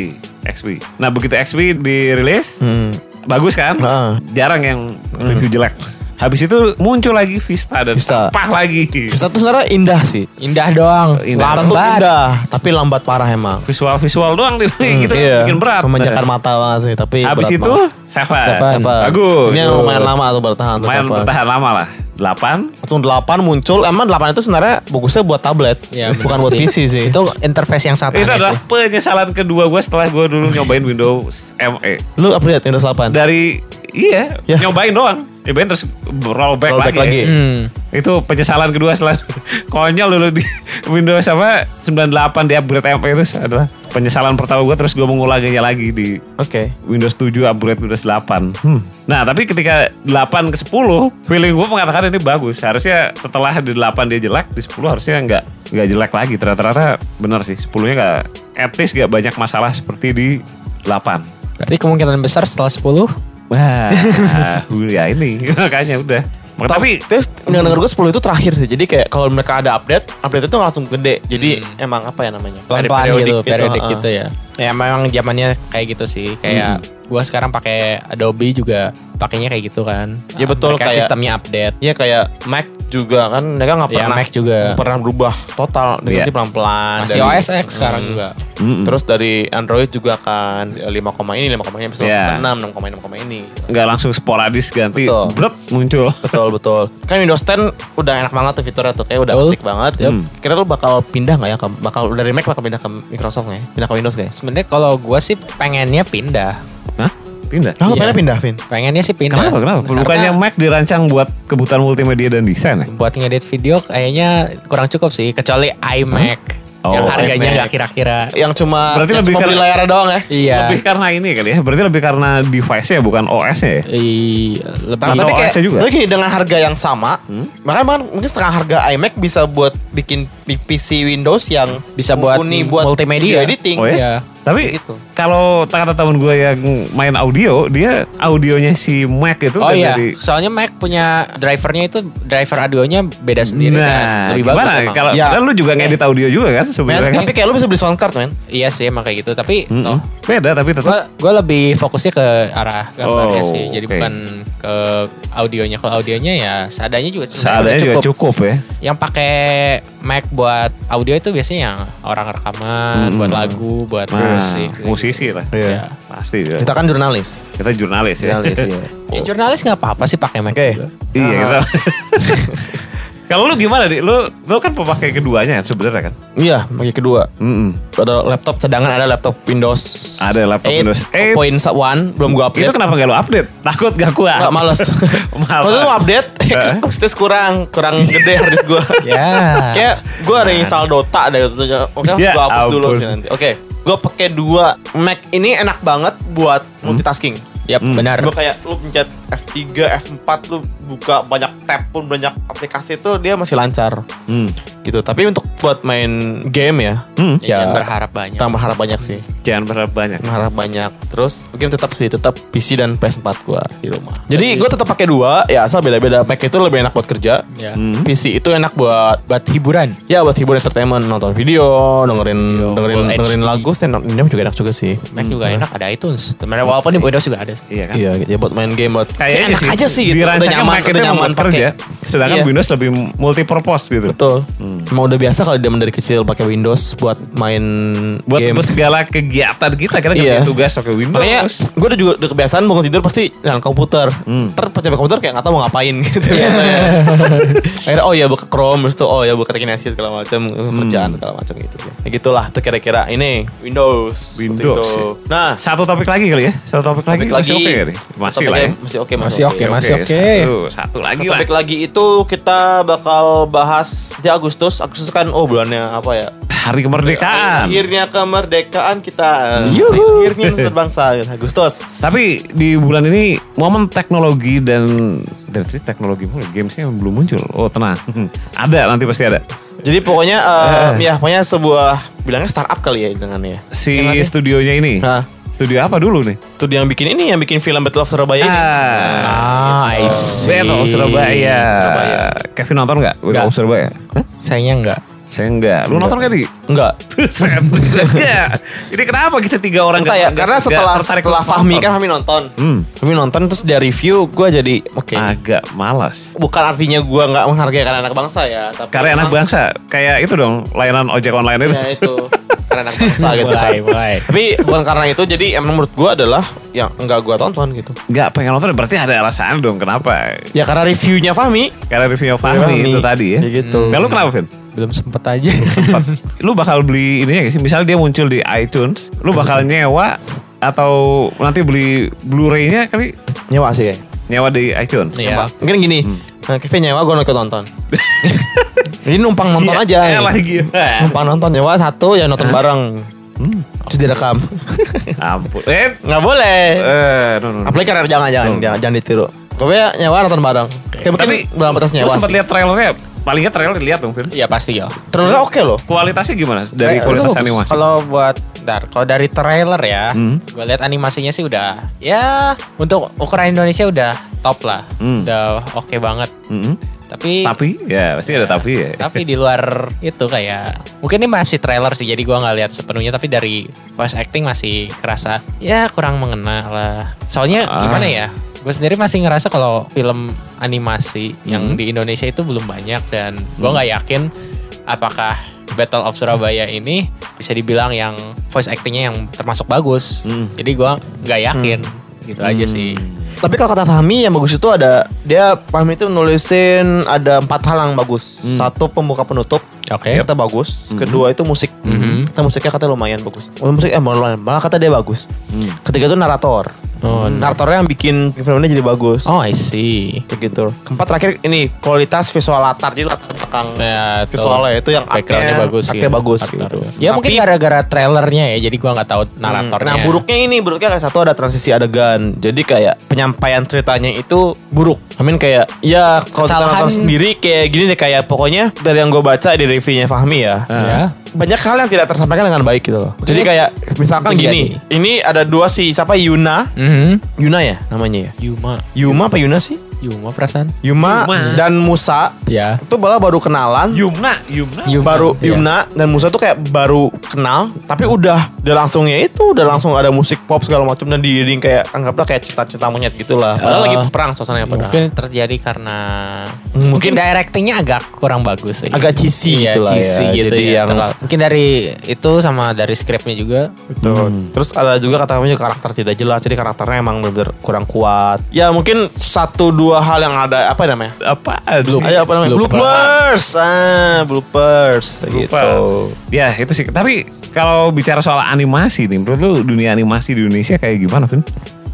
XP. Nah, begitu XP dirilis, Hmm. bagus kan? Heeh. Jarang yang review jelek. Habis itu muncul lagi Vista dan Vista. sampah lagi. Vista tuh sebenarnya indah sih. Indah doang, Indah. Vista tuh lambat. indah, tapi lambat parah emang. Visual-visual doang nih, gitu iya. bikin berat. Memanjakan mata banget sih, tapi Habis berat itu. Seven. Seven. Bagus. Ini yang lumayan lama tuh bertahan tuh Lumayan Seven. bertahan lama lah. 8. Langsung 8 muncul, emang 8 itu sebenarnya bagusnya buat tablet, Ya, bukan buat PC sih. Itu interface yang sangat Itu adalah sih. penyesalan kedua gue setelah gue dulu nyobain Windows ME. Lu upgrade Windows 8? Dari iya, Ya. nyobain doang. Nyobain terus rollback, Rollback lagi. lagi. Hmm. Itu penyesalan kedua setelah konyol dulu di Windows apa 98 di upgrade MP itu adalah penyesalan pertama gue terus gue mengulanginya lagi di Oke. Windows 7 upgrade Windows 8. Hmm. Nah, tapi ketika 8 ke 10, feeling gue mengatakan ini bagus. Harusnya setelah di 8 dia jelek, di 10 harusnya nggak nggak jelek lagi. Ternyata benar sih, 10-nya nggak etis nggak banyak masalah seperti di 8. Berarti kemungkinan besar setelah 10 Wah, ya ini makanya udah. Maka- Tapi terus denger gue 10 itu terakhir sih. Jadi kayak kalau mereka ada update, update itu langsung gede. Jadi emang apa ya namanya? pelan-pelan Periodik gitu, periodik heeh. gitu ya. Ya memang zamannya kayak gitu sih. Kayak gua sekarang pakai Adobe juga pakainya kayak gitu kan. Ya betul, kayak- sistemnya update. Iya kayak Mac juga kan mereka nggak Ya, pernah Mac juga. pernah berubah total Iya. nanti pelan-pelan Masih Dari- OS X sekarang Hmm. juga. Mm-mm. terus dari Android juga kan 5, koma ini 5, koma ini bisa Iya. langsung ke 6, 6, koma ini, 6, koma ini nggak langsung sporadis ganti, Betul. bret muncul. betul betul kan Windows 10 udah enak banget tuh fiturnya tuh kayak udah Betul. asik banget Hmm. kira tuh bakal pindah nggak ya ke, bakal dari Mac bakal pindah ke Microsoft nggak ya pindah ke Windows nggak ya Sebenarnya kalau gua sih pengennya pindah. Hah? Pindah? Nah, Iya. pengen pindah, Vin. Pengennya sih pindah. Kenapa? Kenapa? Karena Bukannya Mac dirancang buat kebutuhan multimedia dan desain ya? buat ngedit video kayaknya kurang cukup sih kecuali iMac Oh, yang harganya nggak kira-kira. Yang cuma Berarti yang lebih cuma ke- beli layarnya doang ya. Iya. Lebih karena ini kali ya. Berarti lebih karena device-nya bukan OS-nya ya? Iya, Tapi, Atau kayak juga? tapi gini dengan harga yang sama, bahkan bahkan mungkin setengah harga iMac bisa buat bikin PC Windows yang Bisa buat buat multimedia. editing. Oh ya? Iya. Tapi Gitu. kalau kata temen gue yang main audio, dia audionya si Mac itu Oh udah iya, dari soalnya Mac punya drivernya itu driver audionya beda sendiri nah, kan. Lebih gimana? bagus. Kalau Ya. kan lu juga ngedit audio juga kan sebenarnya. tapi kayak lu bisa beli sound card, men. Iya sih emang kayak gitu, tapi Mm-mm. toh Beda tapi tetap gua gua lebih fokusnya ke arah gambarnya Oh, sih. Jadi oke. bukan ke audionya. Kalau audionya ya seadanya juga seadanya udah juga cukup ya. Yang pakai Mac buat audio itu biasanya yang orang rekaman, Mm-mm. buat lagu, buat Nah, musik. musisi lah. Iya. Pasti ya. Kita kan jurnalis. Kita jurnalis ya. Jurnalis ya. Ya, jurnalis nggak apa-apa sih pakai Mac Oke. juga. Iya, Ah. Kalau lu gimana, Di? Lu lu kan pemakai keduanya sebenarnya kan? Iya, bagi kedua. Mm-mm. Ada laptop cadangan, ada laptop Windows. Ada laptop 8, Windows 8. Point one, belum gua update. Itu kenapa gak lu update? Takut gak kuat? Nggak males. Males. Itu mau update, kapasitas kurang, kurang gede harddisk gua. Ya. Kayak gue ada install Dota deh gitu. Oke, Ya gue hapus dulu sih nanti. Oke, gue pakai dua Mac ini enak banget buat multitasking. Yap, Hmm. benar. Gue kayak lu pencet F3, F4 lu buka banyak tab pun banyak aplikasi itu dia masih lancar Hmm. gitu. Tapi untuk buat main game ya, Hmm. Ya, ya berharap banyak. kita berharap banyak sih. Jangan berharap banyak. Berharap banyak. Terus game tetap sih tetap PC dan PS4 gua di rumah. Jadi gue tetap pakai dua, ya asal beda-beda. Mac itu lebih enak buat kerja. Ya. Hmm. PC itu enak buat Buat hiburan. Ya buat hibur entertainment nonton video, dengerin dengerin full dengerin HD. lagu, stand up juga enak juga sih. Mac juga enak ada iTunes. Sebenarnya walaupun di Windows juga ada. sih. Iya kan? Iya, ya buat main game buat Kayaknya enak aja sih gitu. Udah nyaman, Mac itu nyaman buat kerja. pakai. Sedangkan Iya. Windows lebih multi-purpose gitu. Betul. Emang udah biasa kalau dia dari kecil pakai Windows buat main Buat game. segala kegiatan kita, kita Iya. tugas pakai Windows. Makanya gue udah juga udah kebiasaan bangun tidur pasti dengan komputer. Hmm. Ntar pas komputer kayak nggak tahu mau ngapain gitu. Akhirnya oh ya buka Chrome, terus tuh oh ya buka Tekinesi segala macam kerjaan segala macam gitu sih. Ya gitulah tuh kira-kira ini Windows. Windows, itu. ya. Nah, Satu topik lagi kali ya? Satu topik, lagi, topik masih oke nih? Masih lah ya. Masih oke, Masih oke, masih oke. Satu, satu lagi lah. Topik lagi itu kita bakal bahas di Agustus. Agustus kan oh bulannya apa ya? Hari kemerdekaan. Akhirnya kemerdekaan kita. Yuhu. Akhirnya bangsa Agustus. Tapi di bulan ini momen teknologi dan dari tadi teknologi mulai gamesnya belum muncul. Oh tenang, ada nanti pasti ada. Jadi pokoknya eh, ya pokoknya sebuah bilangnya startup kali ya dengan ya. Si Ya studionya ini, Nah, studio apa dulu nih? itu dia yang bikin ini yang bikin film Battle of Surabaya ini. Ah, Ah, I see. Battle of Surabaya. Surabaya. Kevin nonton nggak? Battle Nggak. of Surabaya? Hah? Sayangnya enggak. Saya enggak. Lu nonton gak di? Enggak. Enggak. Ini kenapa kita tiga orang Entah ya, karena setelah setelah Fahmi nonton? kan Fahmi nonton. Hmm. Fahmi nonton terus dia review, gue jadi oke. agak malas. Bukan artinya gue nggak menghargai karena anak bangsa ya, tapi Karena anak bangsa kayak itu dong layanan ojek online itu. Ya itu karena anak bangsa gitu kan. Mulai, mulai. Tapi bukan karena itu, jadi emang menurut gue adalah yang enggak gue tonton gitu. Nggak pengen nonton berarti ada alasan dong kenapa? Ya karena reviewnya Fahmi. Karena review Fahmi, Fahmi. itu tadi ya. Ya gitu. Kalau kenapa Vin? Belum sempet aja. Sempat. lu bakal beli ininya gak sih? Misalnya dia muncul di iTunes, lu bakal nyewa atau nanti beli Blu-ray-nya kali Nyewa sih kayak. nyewa di iTunes. Iya. Mungkin gini, nah, Kevin nyewa gue ikut nonton. Jadi numpang nonton Iya, aja. eh, lagi. Numpang nonton nyewa satu ya nonton bareng. Terus direkam. Ampun. Eh, Nggak boleh. eh, no, no, no. Apalagi karena jangan jangan jangan, jangan ditiru. Gue ya nyewa nonton bareng. Kayak mungkin dalam batas nyewa. sempat lihat trailernya? Paling nggak trailer dilihat dong, Fir. Iya pasti ya. Trailernya oke loh. Kualitasnya gimana dari Tra- kualitas bagus. animasi? Kalau buat Dar, kalau dari trailer ya, Hmm. gue lihat animasinya sih udah ya untuk ukuran Indonesia udah top lah, Hmm. udah oke banget. Mm-mm. Tapi Tapi ya pasti ada tapi ya. tapi di luar itu kayak mungkin ini masih trailer sih jadi gua nggak lihat sepenuhnya tapi dari voice acting masih kerasa ya kurang mengena lah soalnya Ah. gimana ya gue sendiri masih ngerasa kalau film animasi yang Hmm. di Indonesia itu belum banyak dan gua nggak yakin apakah Battle of Surabaya ini bisa dibilang yang voice actingnya yang termasuk bagus Hmm. jadi gua nggak yakin gitu aja sih Tapi kalau kata Fahmi yang bagus itu ada dia Fahmi itu nulisin ada empat hal yang bagus. Satu pembuka penutup. oke Kata bagus. Kedua itu musik. Mhm. Kata musiknya kata lumayan bagus. Oh, musik eh lumayan. Malah kata dia bagus. Hmm. Ketiga itu narator. Oh, Naratornya yang bikin filmnya jadi bagus. oh I see Kayak gitu. Keempat terakhir ini kualitas visual latar jadi latar belakang Ya, visualnya itu yang backgroundnya bagus gitu. bagus gitu. Ya mungkin Tapi- gara-gara trailernya ya, jadi gua nggak tahu naratornya. Nah buruknya ini buruknya kayak satu ada transisi adegan. Jadi kayak penyampaian ceritanya itu buruk. Amin kayak ya kalau kita nonton sendiri kayak gini deh kayak pokoknya dari yang gue baca di reviewnya Fahmi ya. ya. Banyak hal yang tidak tersampaikan dengan baik gitu loh. Jadi kayak misalkan Mungkin gini, ini ada dua si siapa Yuna, Mhm. Yuna ya namanya ya. Yuma, Yuma apa Yuna sih? Yuma perasaan. Yuma, Yuma. dan Musa Ya. itu malah baru kenalan. Yumna, Yumna. Yuma, baru. Yumna dan Musa tuh kayak baru kenal tapi udah udah langsung ya itu udah langsung ada musik pop segala macam dan diiring kayak anggaplah kayak cita-cita monyet gitulah padahal Eh, lagi perang suasananya padahal Mungkin terjadi karena Mungkin- mungkin directingnya agak kurang bagus sih. Agak cheesy iya, gitu lah cheesy ya. gitu Jadi ya. yang- Terlalu- mungkin dari itu sama dari skripnya juga. Betul. terus ada juga kata kami juga karakter tidak jelas jadi karakternya emang benar-benar kurang kuat ya mungkin satu dua hal yang ada apa namanya Apa? Ayo apa namanya bloopers ah bloopers gitu Ya itu sih. Tapi kalau bicara soal animasi nih, menurut lu dunia animasi di Indonesia kayak gimana, Vin?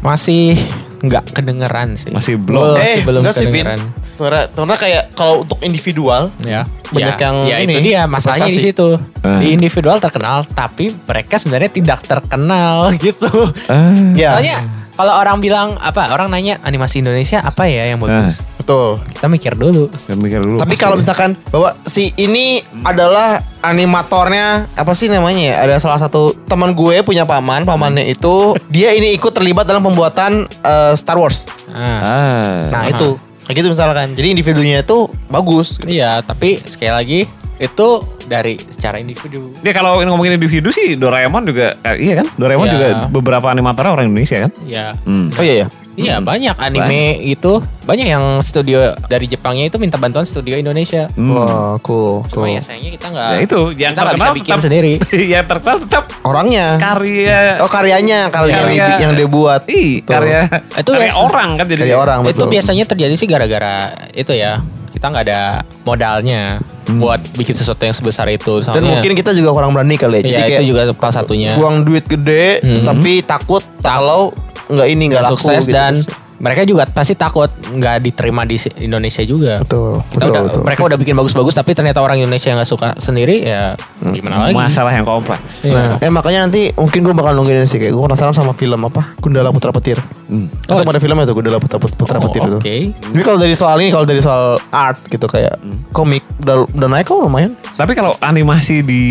Masih nggak kedengeran sih. Masih belum. Masih eh belum enggak sih Vin kedengeran. Karena, karena kayak kalau untuk individual Ya. Banyak ya, yang ya ini, itu dia masalahnya di situ. Ah. Di individual terkenal tapi mereka sebenarnya tidak terkenal gitu. Ah. ya Soalnya kalau orang bilang apa orang nanya animasi Indonesia apa ya yang bagus? betul Kita mikir dulu. Gak mikir dulu. Tapi kalau misalkan bahwa si ini adalah animatornya apa sih namanya ya? Ada salah satu teman gue punya paman, pamannya itu dia ini ikut terlibat dalam pembuatan eh, Star Wars. Ah. Ah. Nah, itu kayak gitu misalkan. Jadi individunya itu bagus. Iya, tapi sekali lagi itu dari secara individu. Ya kalau ngomongin individu sih Doraemon juga eh, iya kan? Doraemon Ya. juga beberapa animatornya orang Indonesia kan? Ya. Hmm. Oh iya ya. Iya banyak anime itu banyak yang studio dari Jepangnya itu minta bantuan studio Indonesia. Hmm. Wah, cool. Cuma cool. ya sayangnya kita nggak Ya itu yang kita nggak bisa terkenal bikin tetap- sendiri. yang terkenal tetap Orangnya. karya Oh, karyanya, karya yang, Karya- yang dia buat. Ih, Tuh. karya Itu karya biasa. orang kan jadi Karya orang itu betul. biasanya terjadi sih gara-gara itu ya kita nggak ada modalnya buat bikin sesuatu yang sebesar itu. Dan Soalnya- mungkin kita juga kurang berani kali ya. Jadi itu juga salah satunya. buang duit gede Mhm. tapi takut kalau nggak ini nggak nggak laku sukses gitu. dan mereka juga pasti takut nggak diterima di si- Indonesia juga. betul. Kita udah, mereka udah bikin bagus-bagus tapi ternyata orang Indonesia nggak suka sendiri ya gimana lagi? masalah yang kompleks. Iya. Nah, eh makanya nanti mungkin gue bakal nungguin sih kayak gue penasaran sama film apa Gundala Putra Petir. Hmm. Kan ada filmnya tuh Gundala Putra, Putra Oh, Petir itu. Oke. Tapi kalau dari soal ini kalau dari soal art gitu kayak komik udah, udah naik kok lumayan. Tapi kalau animasi di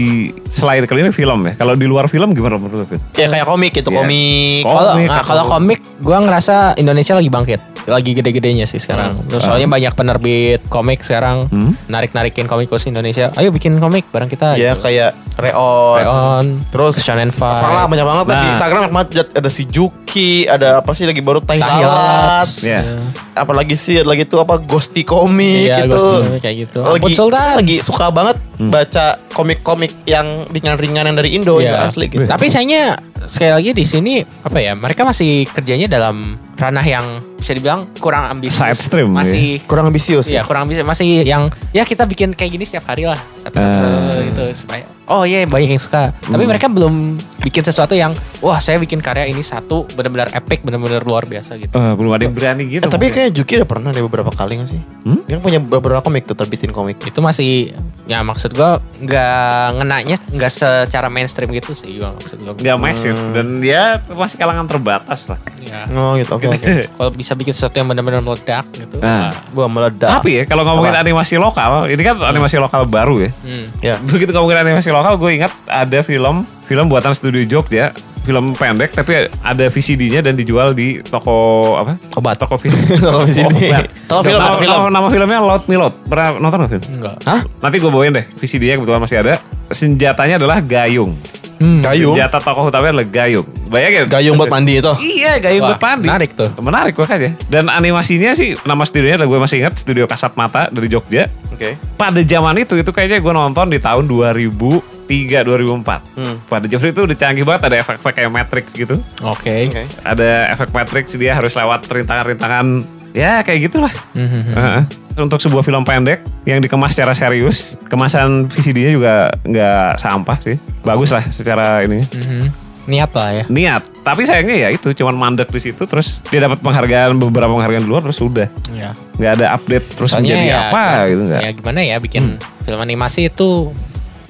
selain kali ini film ya. Kalau di luar film gimana menurut lu? Ya kayak komik gitu, Iya. komik. Oh, Kalau Komik nah, kalau komik, gua ngerasa Indonesia lagi bangkit, lagi gede-gedenya sih sekarang. Terus soalnya banyak penerbit komik sekarang, Hmm. narik-narikin komikus Indonesia. Ayo bikin komik bareng kita. Ya kayak Reon. Reon, Terus Shonen Five. Apalah banyak banget lah di Nah. Instagram ada si Juki, ada apa sih lagi baru Tahi Tahi Lalat. Lalat. Iya. Apalagi sih ada lagi tuh apa Ghosty komik Iya, gitu. Ghosty kayak gitu. Lagi Ampun, lagi suka banget baca komik-komik yang ringan-ringan yang dari Indo Iya. yang asli gitu. Tapi sayangnya sekali lagi di sini apa ya? Mereka masih kerjanya dalam ranah yang bisa dibilang kurang ambisius. Side stream, Masih kurang ambisius Iya ya. kurang bisa masih yang ya kita bikin kayak gini setiap hari lah satu-satu Eh. gitu supaya oh iya banyak yang suka. Tapi mereka belum bikin sesuatu yang wah saya bikin karya ini satu benar-benar epic, benar-benar luar biasa gitu. Eh, belum ada yang berani gitu. Eh, tapi kayak Juki udah pernah deh beberapa kali gak sih? Hmm? Dia kan punya beberapa komik tuh terbitin komik. Itu masih ya maksud gua nggak ngenanya nggak secara mainstream gitu sih gua maksud gua. nggak massive dan dia masih kalangan terbatas lah. Ya. Oh gitu, oke oke. Kalau bisa bikin sesuatu yang benar-benar meledak gitu. Nah, Gua meledak. tapi ya kalau ngomongin Apa? animasi lokal, ini kan animasi lokal baru ya. Hmm. ya. Begitu ngomongin animasi lokal, gue ingat ada film film buatan studio Jogja, film pendek tapi ada VCD-nya dan dijual di toko apa? Obat. Toko VCD. Toko VCD. obat. Toko film, nama, film. Nama, nama filmnya Laut Milot. Pernah nonton nggak film? Enggak. Hah? Nanti gue bawain deh VCD-nya kebetulan masih ada. Senjatanya adalah gayung. Gayung. Senjata tokoh utamanya adalah gayung. Bayangin. Gayung buat mandi itu. Iya, gayung Wah, buat mandi. menarik tuh. Menarik makanya. Dan animasinya sih nama studionya gue masih ingat studio Kasat Mata dari Jogja. Oke. Pada zaman itu itu kayaknya gue nonton di tahun 2003 2004. Hmm. Pada zaman itu udah canggih banget ada efek-efek kayak Matrix gitu. Oke. Oke. Ada efek Matrix dia harus lewat rintangan-rintangan ya kayak gitulah. Mhm. Heeh. Untuk sebuah film pendek yang dikemas secara serius, kemasan VCD-nya juga nggak sampah sih. Bagus lah secara ini Mhm. Niat lah ya. niat. Tapi sayangnya ya itu cuman mandek di situ terus dia dapat penghargaan beberapa penghargaan di luar terus udah Ya. nggak ada update terus Soalnya menjadi ya, apa gitu nggak. Ya gimana ya bikin film animasi itu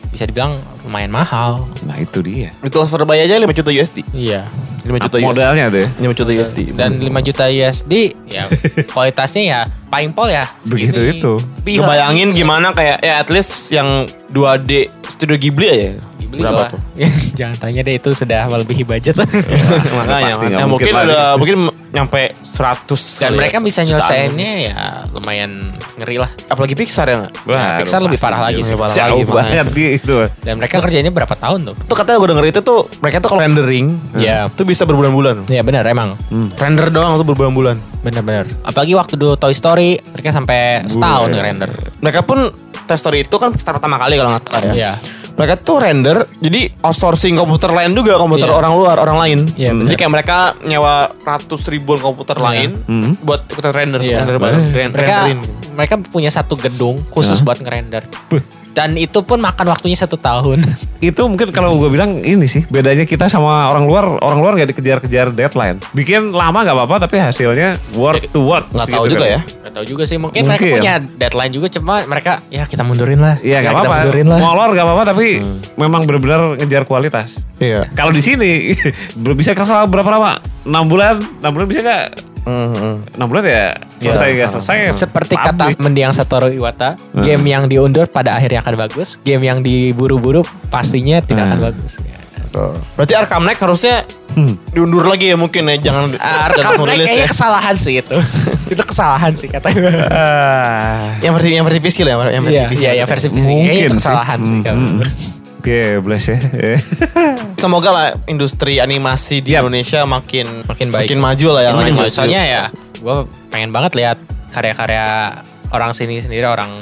bisa dibilang lumayan mahal. Nah itu dia. Itu Surabaya aja 5 juta USD. Iya. 5 juta USD. Modalnya tuh. ya. 5 juta USD. Dan 5 juta USD ya kualitasnya ya paling pol ya. Begitu segini. itu. Lu bayangin gimana kayak ya at least yang 2D Studio Ghibli aja. Dibeli Berapa gua. tuh? Jangan tanya deh itu sudah melebihi budget. Makanya Pasti ya, mungkin mungkin udah mungkin nyampe 100 Dan kali mereka ya. bisa nyelesainnya ya lumayan ngeri lah. apalagi Pixar ya? Wah, Pixar lebih parah lagi sih. parah Jauh lagi, makanya. banget itu. Dan mereka kerjanya berapa tahun tuh? Itu katanya gue denger itu tuh mereka tuh kalau rendering Iya. itu bisa berbulan-bulan. Ya benar emang. Render doang tuh berbulan-bulan. Benar-benar. Apalagi waktu dulu Toy Story mereka sampai setahun ngerender. Mereka pun Toy Story itu kan Pixar pertama kali kalau nggak salah ya. Iya. Mereka tuh render, jadi outsourcing komputer lain juga komputer Iya. orang luar, orang lain. Iya, jadi benar. kayak mereka nyewa ratus ribuan komputer Iya. lain Hmm. buat ikutan render, Iya. render, Baik. render, Mereka renderin. mereka punya satu gedung khusus Hah? buat ngerender. Buh. Dan itu pun makan waktunya satu tahun. Itu mungkin kalau gue bilang ini sih bedanya kita sama orang luar. Orang luar nggak dikejar-kejar deadline. Bikin lama nggak apa-apa tapi hasilnya work to work. Nggak Gitu tahu juga kan. ya. Gak tahu juga sih mungkin, mereka Mungkin. punya deadline juga cuma mereka ya kita mundurin lah. Iya nggak Ya, apa-apa. mundurin lah. Molor nggak apa-apa tapi memang benar-benar ngejar kualitas. Iya. Kalau di sini bisa kesal berapa lama? 6 bulan, 6 bulan bisa nggak? Mhm. 6 bulan ya selesai nggak selesai. Seperti publish. kata mendiang Satoru Iwata, game yang diundur pada akhirnya akan bagus, game yang diburu-buru pastinya tidak akan Hmm. bagus. Ya. Berarti Arkham Knight harusnya diundur lagi ya mungkin ya, jangan Ah, Arkham Knight rilis kayaknya ya. kesalahan sih itu. itu kesalahan sih katanya. Ah, Yang versi yang versi PC lah, yang versi Iya, PC. iya, yang versi PC. Kayaknya mungkin itu sih. kesalahan sih. Hmm, kalau- hmm. Oke, bless ya. Semoga lah industri animasi di Yap. Indonesia makin Makin baik. makin maju lah yang Makin lain maju. Soalnya ya, gue pengen banget lihat karya-karya orang sini sendiri, orang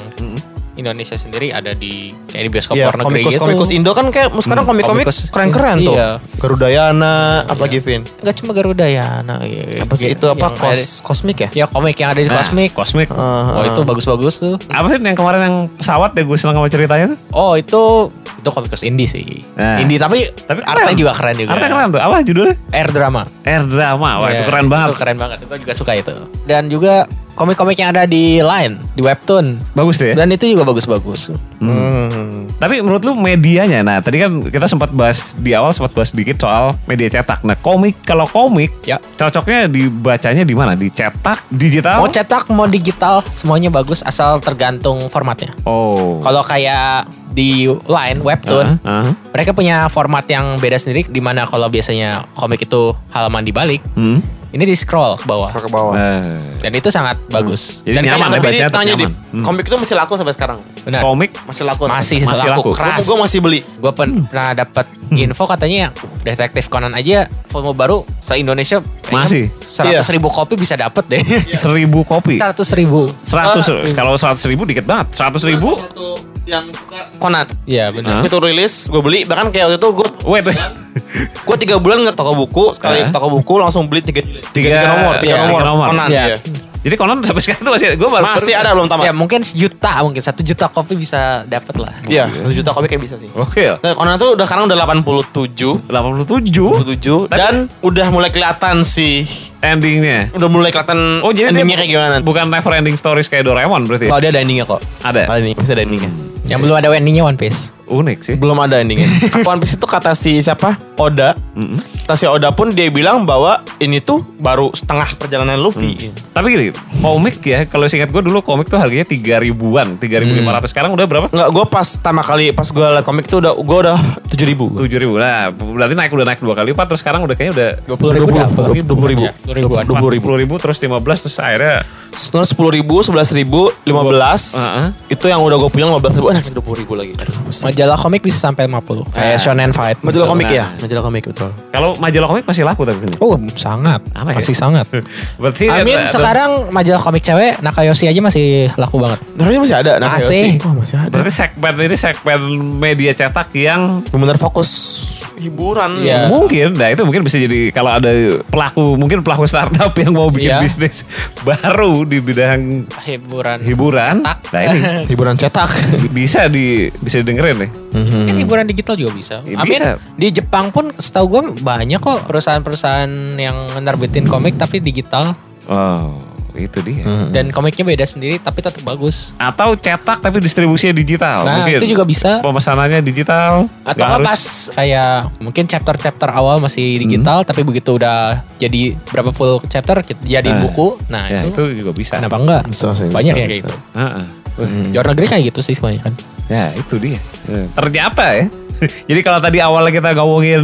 Indonesia sendiri ada di kayak di bioskop Iya, luar negeri komikus gitu. komikus Indo kan kayak sekarang Hmm, komik-komik komikus. keren-keren tuh. Iya. Garudayana, apalagi Vin. Gak cuma Garuda ya, nah, iya, Apa sih iya, itu apa kos kosmik ya? Ya komik yang ada di Nah, Cosmic. Cosmic. Ah, Oh ah. itu bagus-bagus tuh. Apa sih yang kemarin yang pesawat ya gue seneng sama ceritanya tuh? Oh itu itu komikus indie sih. Nah. Indie tapi Tapi artnya juga keren juga. Artinya keren tuh. Apa judulnya? Air drama. Air drama. Wah itu Iya, keren banget. Itu keren banget. Gue juga suka itu. Dan juga komik-komik yang ada di Line, di webtoon. Bagus deh. ya. Dan itu juga bagus-bagus. Hmm. Tapi menurut lu medianya, nah tadi kan kita sempat bahas di awal sempat bahas sedikit soal media cetak. Nah komik kalau komik Ya. cocoknya dibacanya di mana? Dicetak, digital? Mau cetak, mau digital, semuanya bagus asal tergantung formatnya. Oh. Kalau kayak di Line webtoon, Ah, ah. mereka punya format yang beda sendiri. Di mana kalau biasanya komik itu halaman dibalik, Hmm. ini di scroll ke bawah. ke bawah. Eh, Dan itu sangat bagus. Jadi Dan nyaman ya Tapi ini tanya di nyaman. Hmm. komik itu masih laku sampai sekarang. Benar. komik Masih laku. Masih, Masih laku, laku. keras. Gue masih beli. Gue pernah dapat info katanya detektif Conan aja volume baru se Indonesia Masih? seratus ribu kopi bisa dapet deh. seribu kopi. Seratus ribu. Seratus Ah. kalau seratus ribu dikit banget. Seratus ribu. Yang suka Conan. Iya benar. Itu rilis, gue beli. Bahkan kayak waktu itu gue Wait, wait. gue tiga bulan ke toko buku sekali ke toko buku langsung beli tiga tiga, Tiga- tiga nomor tiga iya, nomor, tiga nomor. Conan Iya. iya. Jadi konon sampai sekarang tuh masih gue baru Masih baru- ada belum tamat. Ya mungkin sejuta mungkin satu juta kopi bisa dapat lah. Iya, satu juta kopi kayak bisa sih. Oke. Nah, Conan tuh udah sekarang udah 87 87 87 dan udah mulai kelihatan sih endingnya. udah mulai kelihatan Oh jadi endingnya kayak gimana. Bukan never ending stories kayak Doraemon berarti. ya? Kalau dia ada endingnya kok. Ada. Ada ending, pasti ada endingnya. Yang belum ada endingnya One Piece. Unik sih. Belum ada endingnya. One Piece itu kata si siapa? Oda. Mm-mm. Kata si Oda pun dia bilang bahwa ini tuh baru setengah perjalanan Luffy. Tapi gini, komik ya, kalau singkat gue dulu komik tuh harganya 3 ribuan, 3.500. Sekarang udah berapa? Enggak, gue pas pertama kali pas gue liat komik tuh udah gue udah tujuh ribu. 7 ribu. Nah, berarti naik udah naik dua kali lipat. Terus sekarang udah kayaknya udah Dua puluh ribu. Dua puluh ribu. Ya, 20 ribuan. Dua puluh ribu. 10 ribu terus 15 terus akhirnya sepuluh ribu, sebelas ribu, lima belas. Itu yang udah gue punya lima belas ribu. Enak dua puluh ribu lagi. Aduh. Majalah komik bisa sampai 50. Kayak Ah. Shonen Fight. Majalah komik Nah. ya? Majalah komik betul. kalau majalah komik masih laku tapi. Oh, sangat. Apa ya? masih sangat. Berarti I mean sekarang majalah komik cewek Nakayoshi aja masih laku banget. Nah, ini masih ada. Nah, Masih. Oh, masih ada. berarti segmen ini segmen media cetak yang Benar fokus hiburan. Iya. mungkin, nah itu mungkin bisa jadi kalau ada pelaku mungkin pelaku startup yang mau bikin Iya. bisnis baru di bidang Hiburan. hiburan, Cetak. nah ini Hiburan cetak. bisa di bisa didengerin nih. Kan hiburan digital juga bisa. Ya, bisa. di Jepang pun setahu gue banyak kok perusahaan-perusahaan yang nerbitin komik tapi digital Oh, itu dia. dan komiknya beda sendiri tapi tetap bagus. Atau cetak tapi distribusinya digital. Nah, mungkin itu juga bisa. pemesanannya digital. Atau harus- pas kayak mungkin chapter-chapter awal masih digital tapi begitu udah jadi berapa puluh chapter jadi Nah, buku. Nah, ya, itu, itu juga bisa. kenapa enggak? Bisa sih, Banyak bisa, ya kayak bisa. gitu. Heeh. Wah, Di luar negeri kayak gitu sih kebanyakan. Ya itu dia. Eh, Ternyata ya. Jadi kalau tadi awalnya kita ngomongin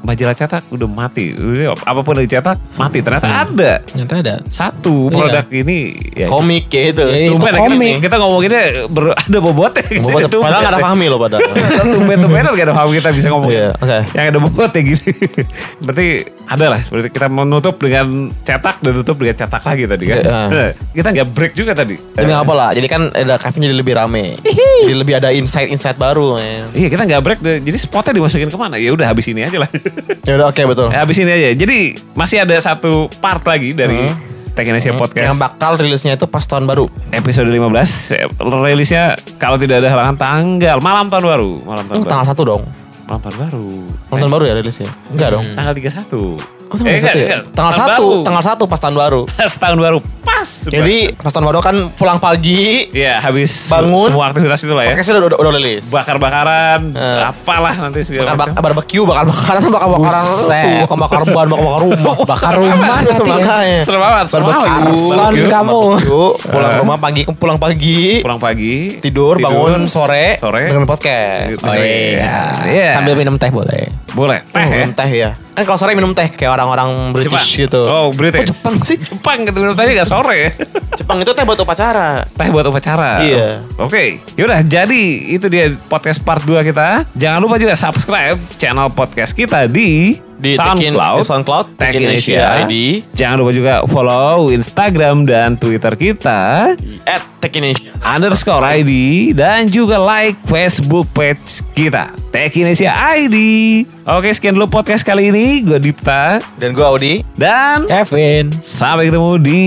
majalah cetak udah mati. Apa pun yang dicetak mati. Ternyata ada Ternyata ada. satu Iya. produk ini. Ya, Komik ya itu. Ya, itu tumben ya, komik. Kita, kita ngomonginnya ber, ada bobotnya. Bobot- Tumben Padahal gak ada pahami loh padahal. Tumben-tumbenan gak ada paham kita bisa ngomong. Iya, oke. Yang ada bobotnya gini. Berarti ada lah. Berarti kita menutup dengan cetak dan tutup dengan cetak lagi tadi kan. Iya. Nah, kita nggak break juga tadi. Tapi gak apa lah. Jadi kan ada cafe jadi lebih rame. jadi lebih ada insight-insight baru. Iya kita nggak break deh. Jadi spotnya dimasukin ke mana? Ya udah habis ini aja lah. Ya udah oke betul. Ya, habis ini aja. Jadi masih ada satu part lagi dari Tech Indonesia Podcast. Yang bakal rilisnya itu pas tahun baru. episode 15 eh, rilisnya kalau tidak ada halangan tanggal malam tahun baru. Malam tahun baru. tanggal 1 dong. Malam tahun baru. Tahun baru ya rilisnya? Enggak dong. Tanggal 31. Oh, tanggal enggak, 1 ya? enggak. Tanggal Tahun 1, baru. tanggal 1 pas tahun baru. Pas tahun baru. Pas. Jadi pas tahun baru kan pulang pagi, ya habis Bangun. semua aktivitas itu lah ya. podcastnya udah, udah, udah rilis. Bakar-bakaran, Eh. apalah nanti segala bakar macam. barbecue, bakar bakaran, bakar bakaran, Buset. bakar bakar ban, bakar bakar rumah, Bakar rumah Itu nanti ya. makanya. Serem serem Barbecue, barbecue, kamu. pulang Eh. rumah pagi, pulang pagi, Pulang pagi, tidur, bangun sore, sore. dengan podcast. Oh, iya. Iya. Sambil minum teh boleh. boleh. Teh ya. minum teh ya. Kan kalau sore minum teh kayak orang-orang British Jepang. gitu. Oh, British. Oh, Jepang sih. Jepang gitu menurut aja gak sore ya. Jepang itu teh buat upacara. Teh buat upacara. Iya. Oke, yaudah jadi itu dia podcast part 2 kita. Jangan lupa juga subscribe channel podcast kita di, Di SoundCloud, di SoundCloud, Tech Indonesia ID. Jangan lupa juga follow Instagram dan Twitter kita At Tech Indonesia. underscore ID dan juga like Facebook page kita Tech Indonesia ID. Oke, sekian dulu podcast kali ini. Gue Dipta Dan gue Audi. dan Kevin. Sampai ketemu di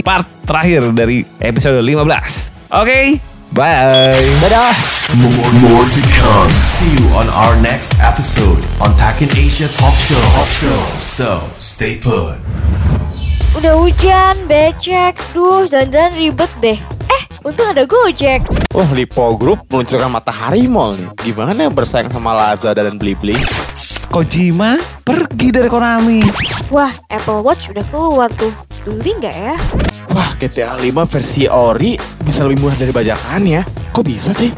part terakhir dari episode 15. Oke, bye. Dadah. More, more to come. See you on our next episode on Takin Asia Talk Show. Talk Show. So stay put. Udah hujan, becek, duh dandan ribet deh. Eh, untung ada Gojek. Wah, Lipo Group meluncurkan Matahari Mall nih. Gimana bersaing sama Lazada dan Blibli? Kojima pergi dari Konami. Wah, Apple Watch udah keluar tuh. Beli nggak ya? Wah, GTA 5 versi ori bisa lebih murah dari bajakan ya. Kok bisa sih?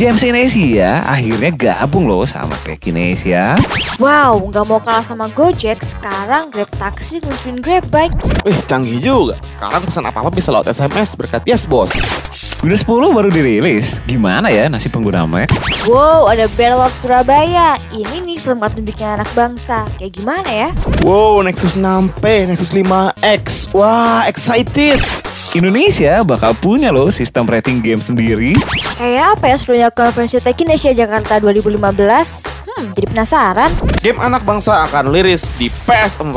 Games Indonesia akhirnya gabung loh sama Tech Indonesia. Wow, nggak mau kalah sama Gojek, sekarang Grab Taxi nguncurin Grab Bike. Wih, canggih juga. Sekarang pesan apa-apa bisa lewat SMS berkat Yes Bos. Windows 10 baru dirilis. Gimana ya nasib pengguna Mac? Wow, ada Battle of Surabaya. Ini nih film kartun bikin anak bangsa. Kayak gimana ya? Wow, Nexus 6P, Nexus 5X. Wah, excited. Indonesia bakal punya loh sistem rating game sendiri. Kayak apa ya serunya konferensi Tech Indonesia Jakarta 2015? Hmm, jadi penasaran. Game anak bangsa akan liris di PS4.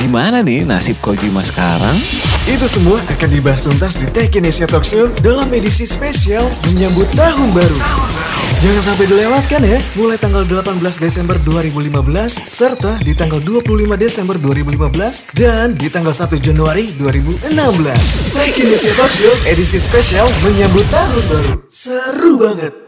Gimana nih nasib Kojima sekarang? Itu semua akan dibahas tuntas di Tech Indonesia Talk Show dalam edisi spesial menyambut tahun baru. Jangan sampai dilewatkan ya, mulai tanggal 18 Desember 2015 serta di tanggal 25 Desember 2015 dan di tanggal 1 Januari 2016. Tech Indonesia Talk Show edisi spesial menyambut tahun baru. Seru banget.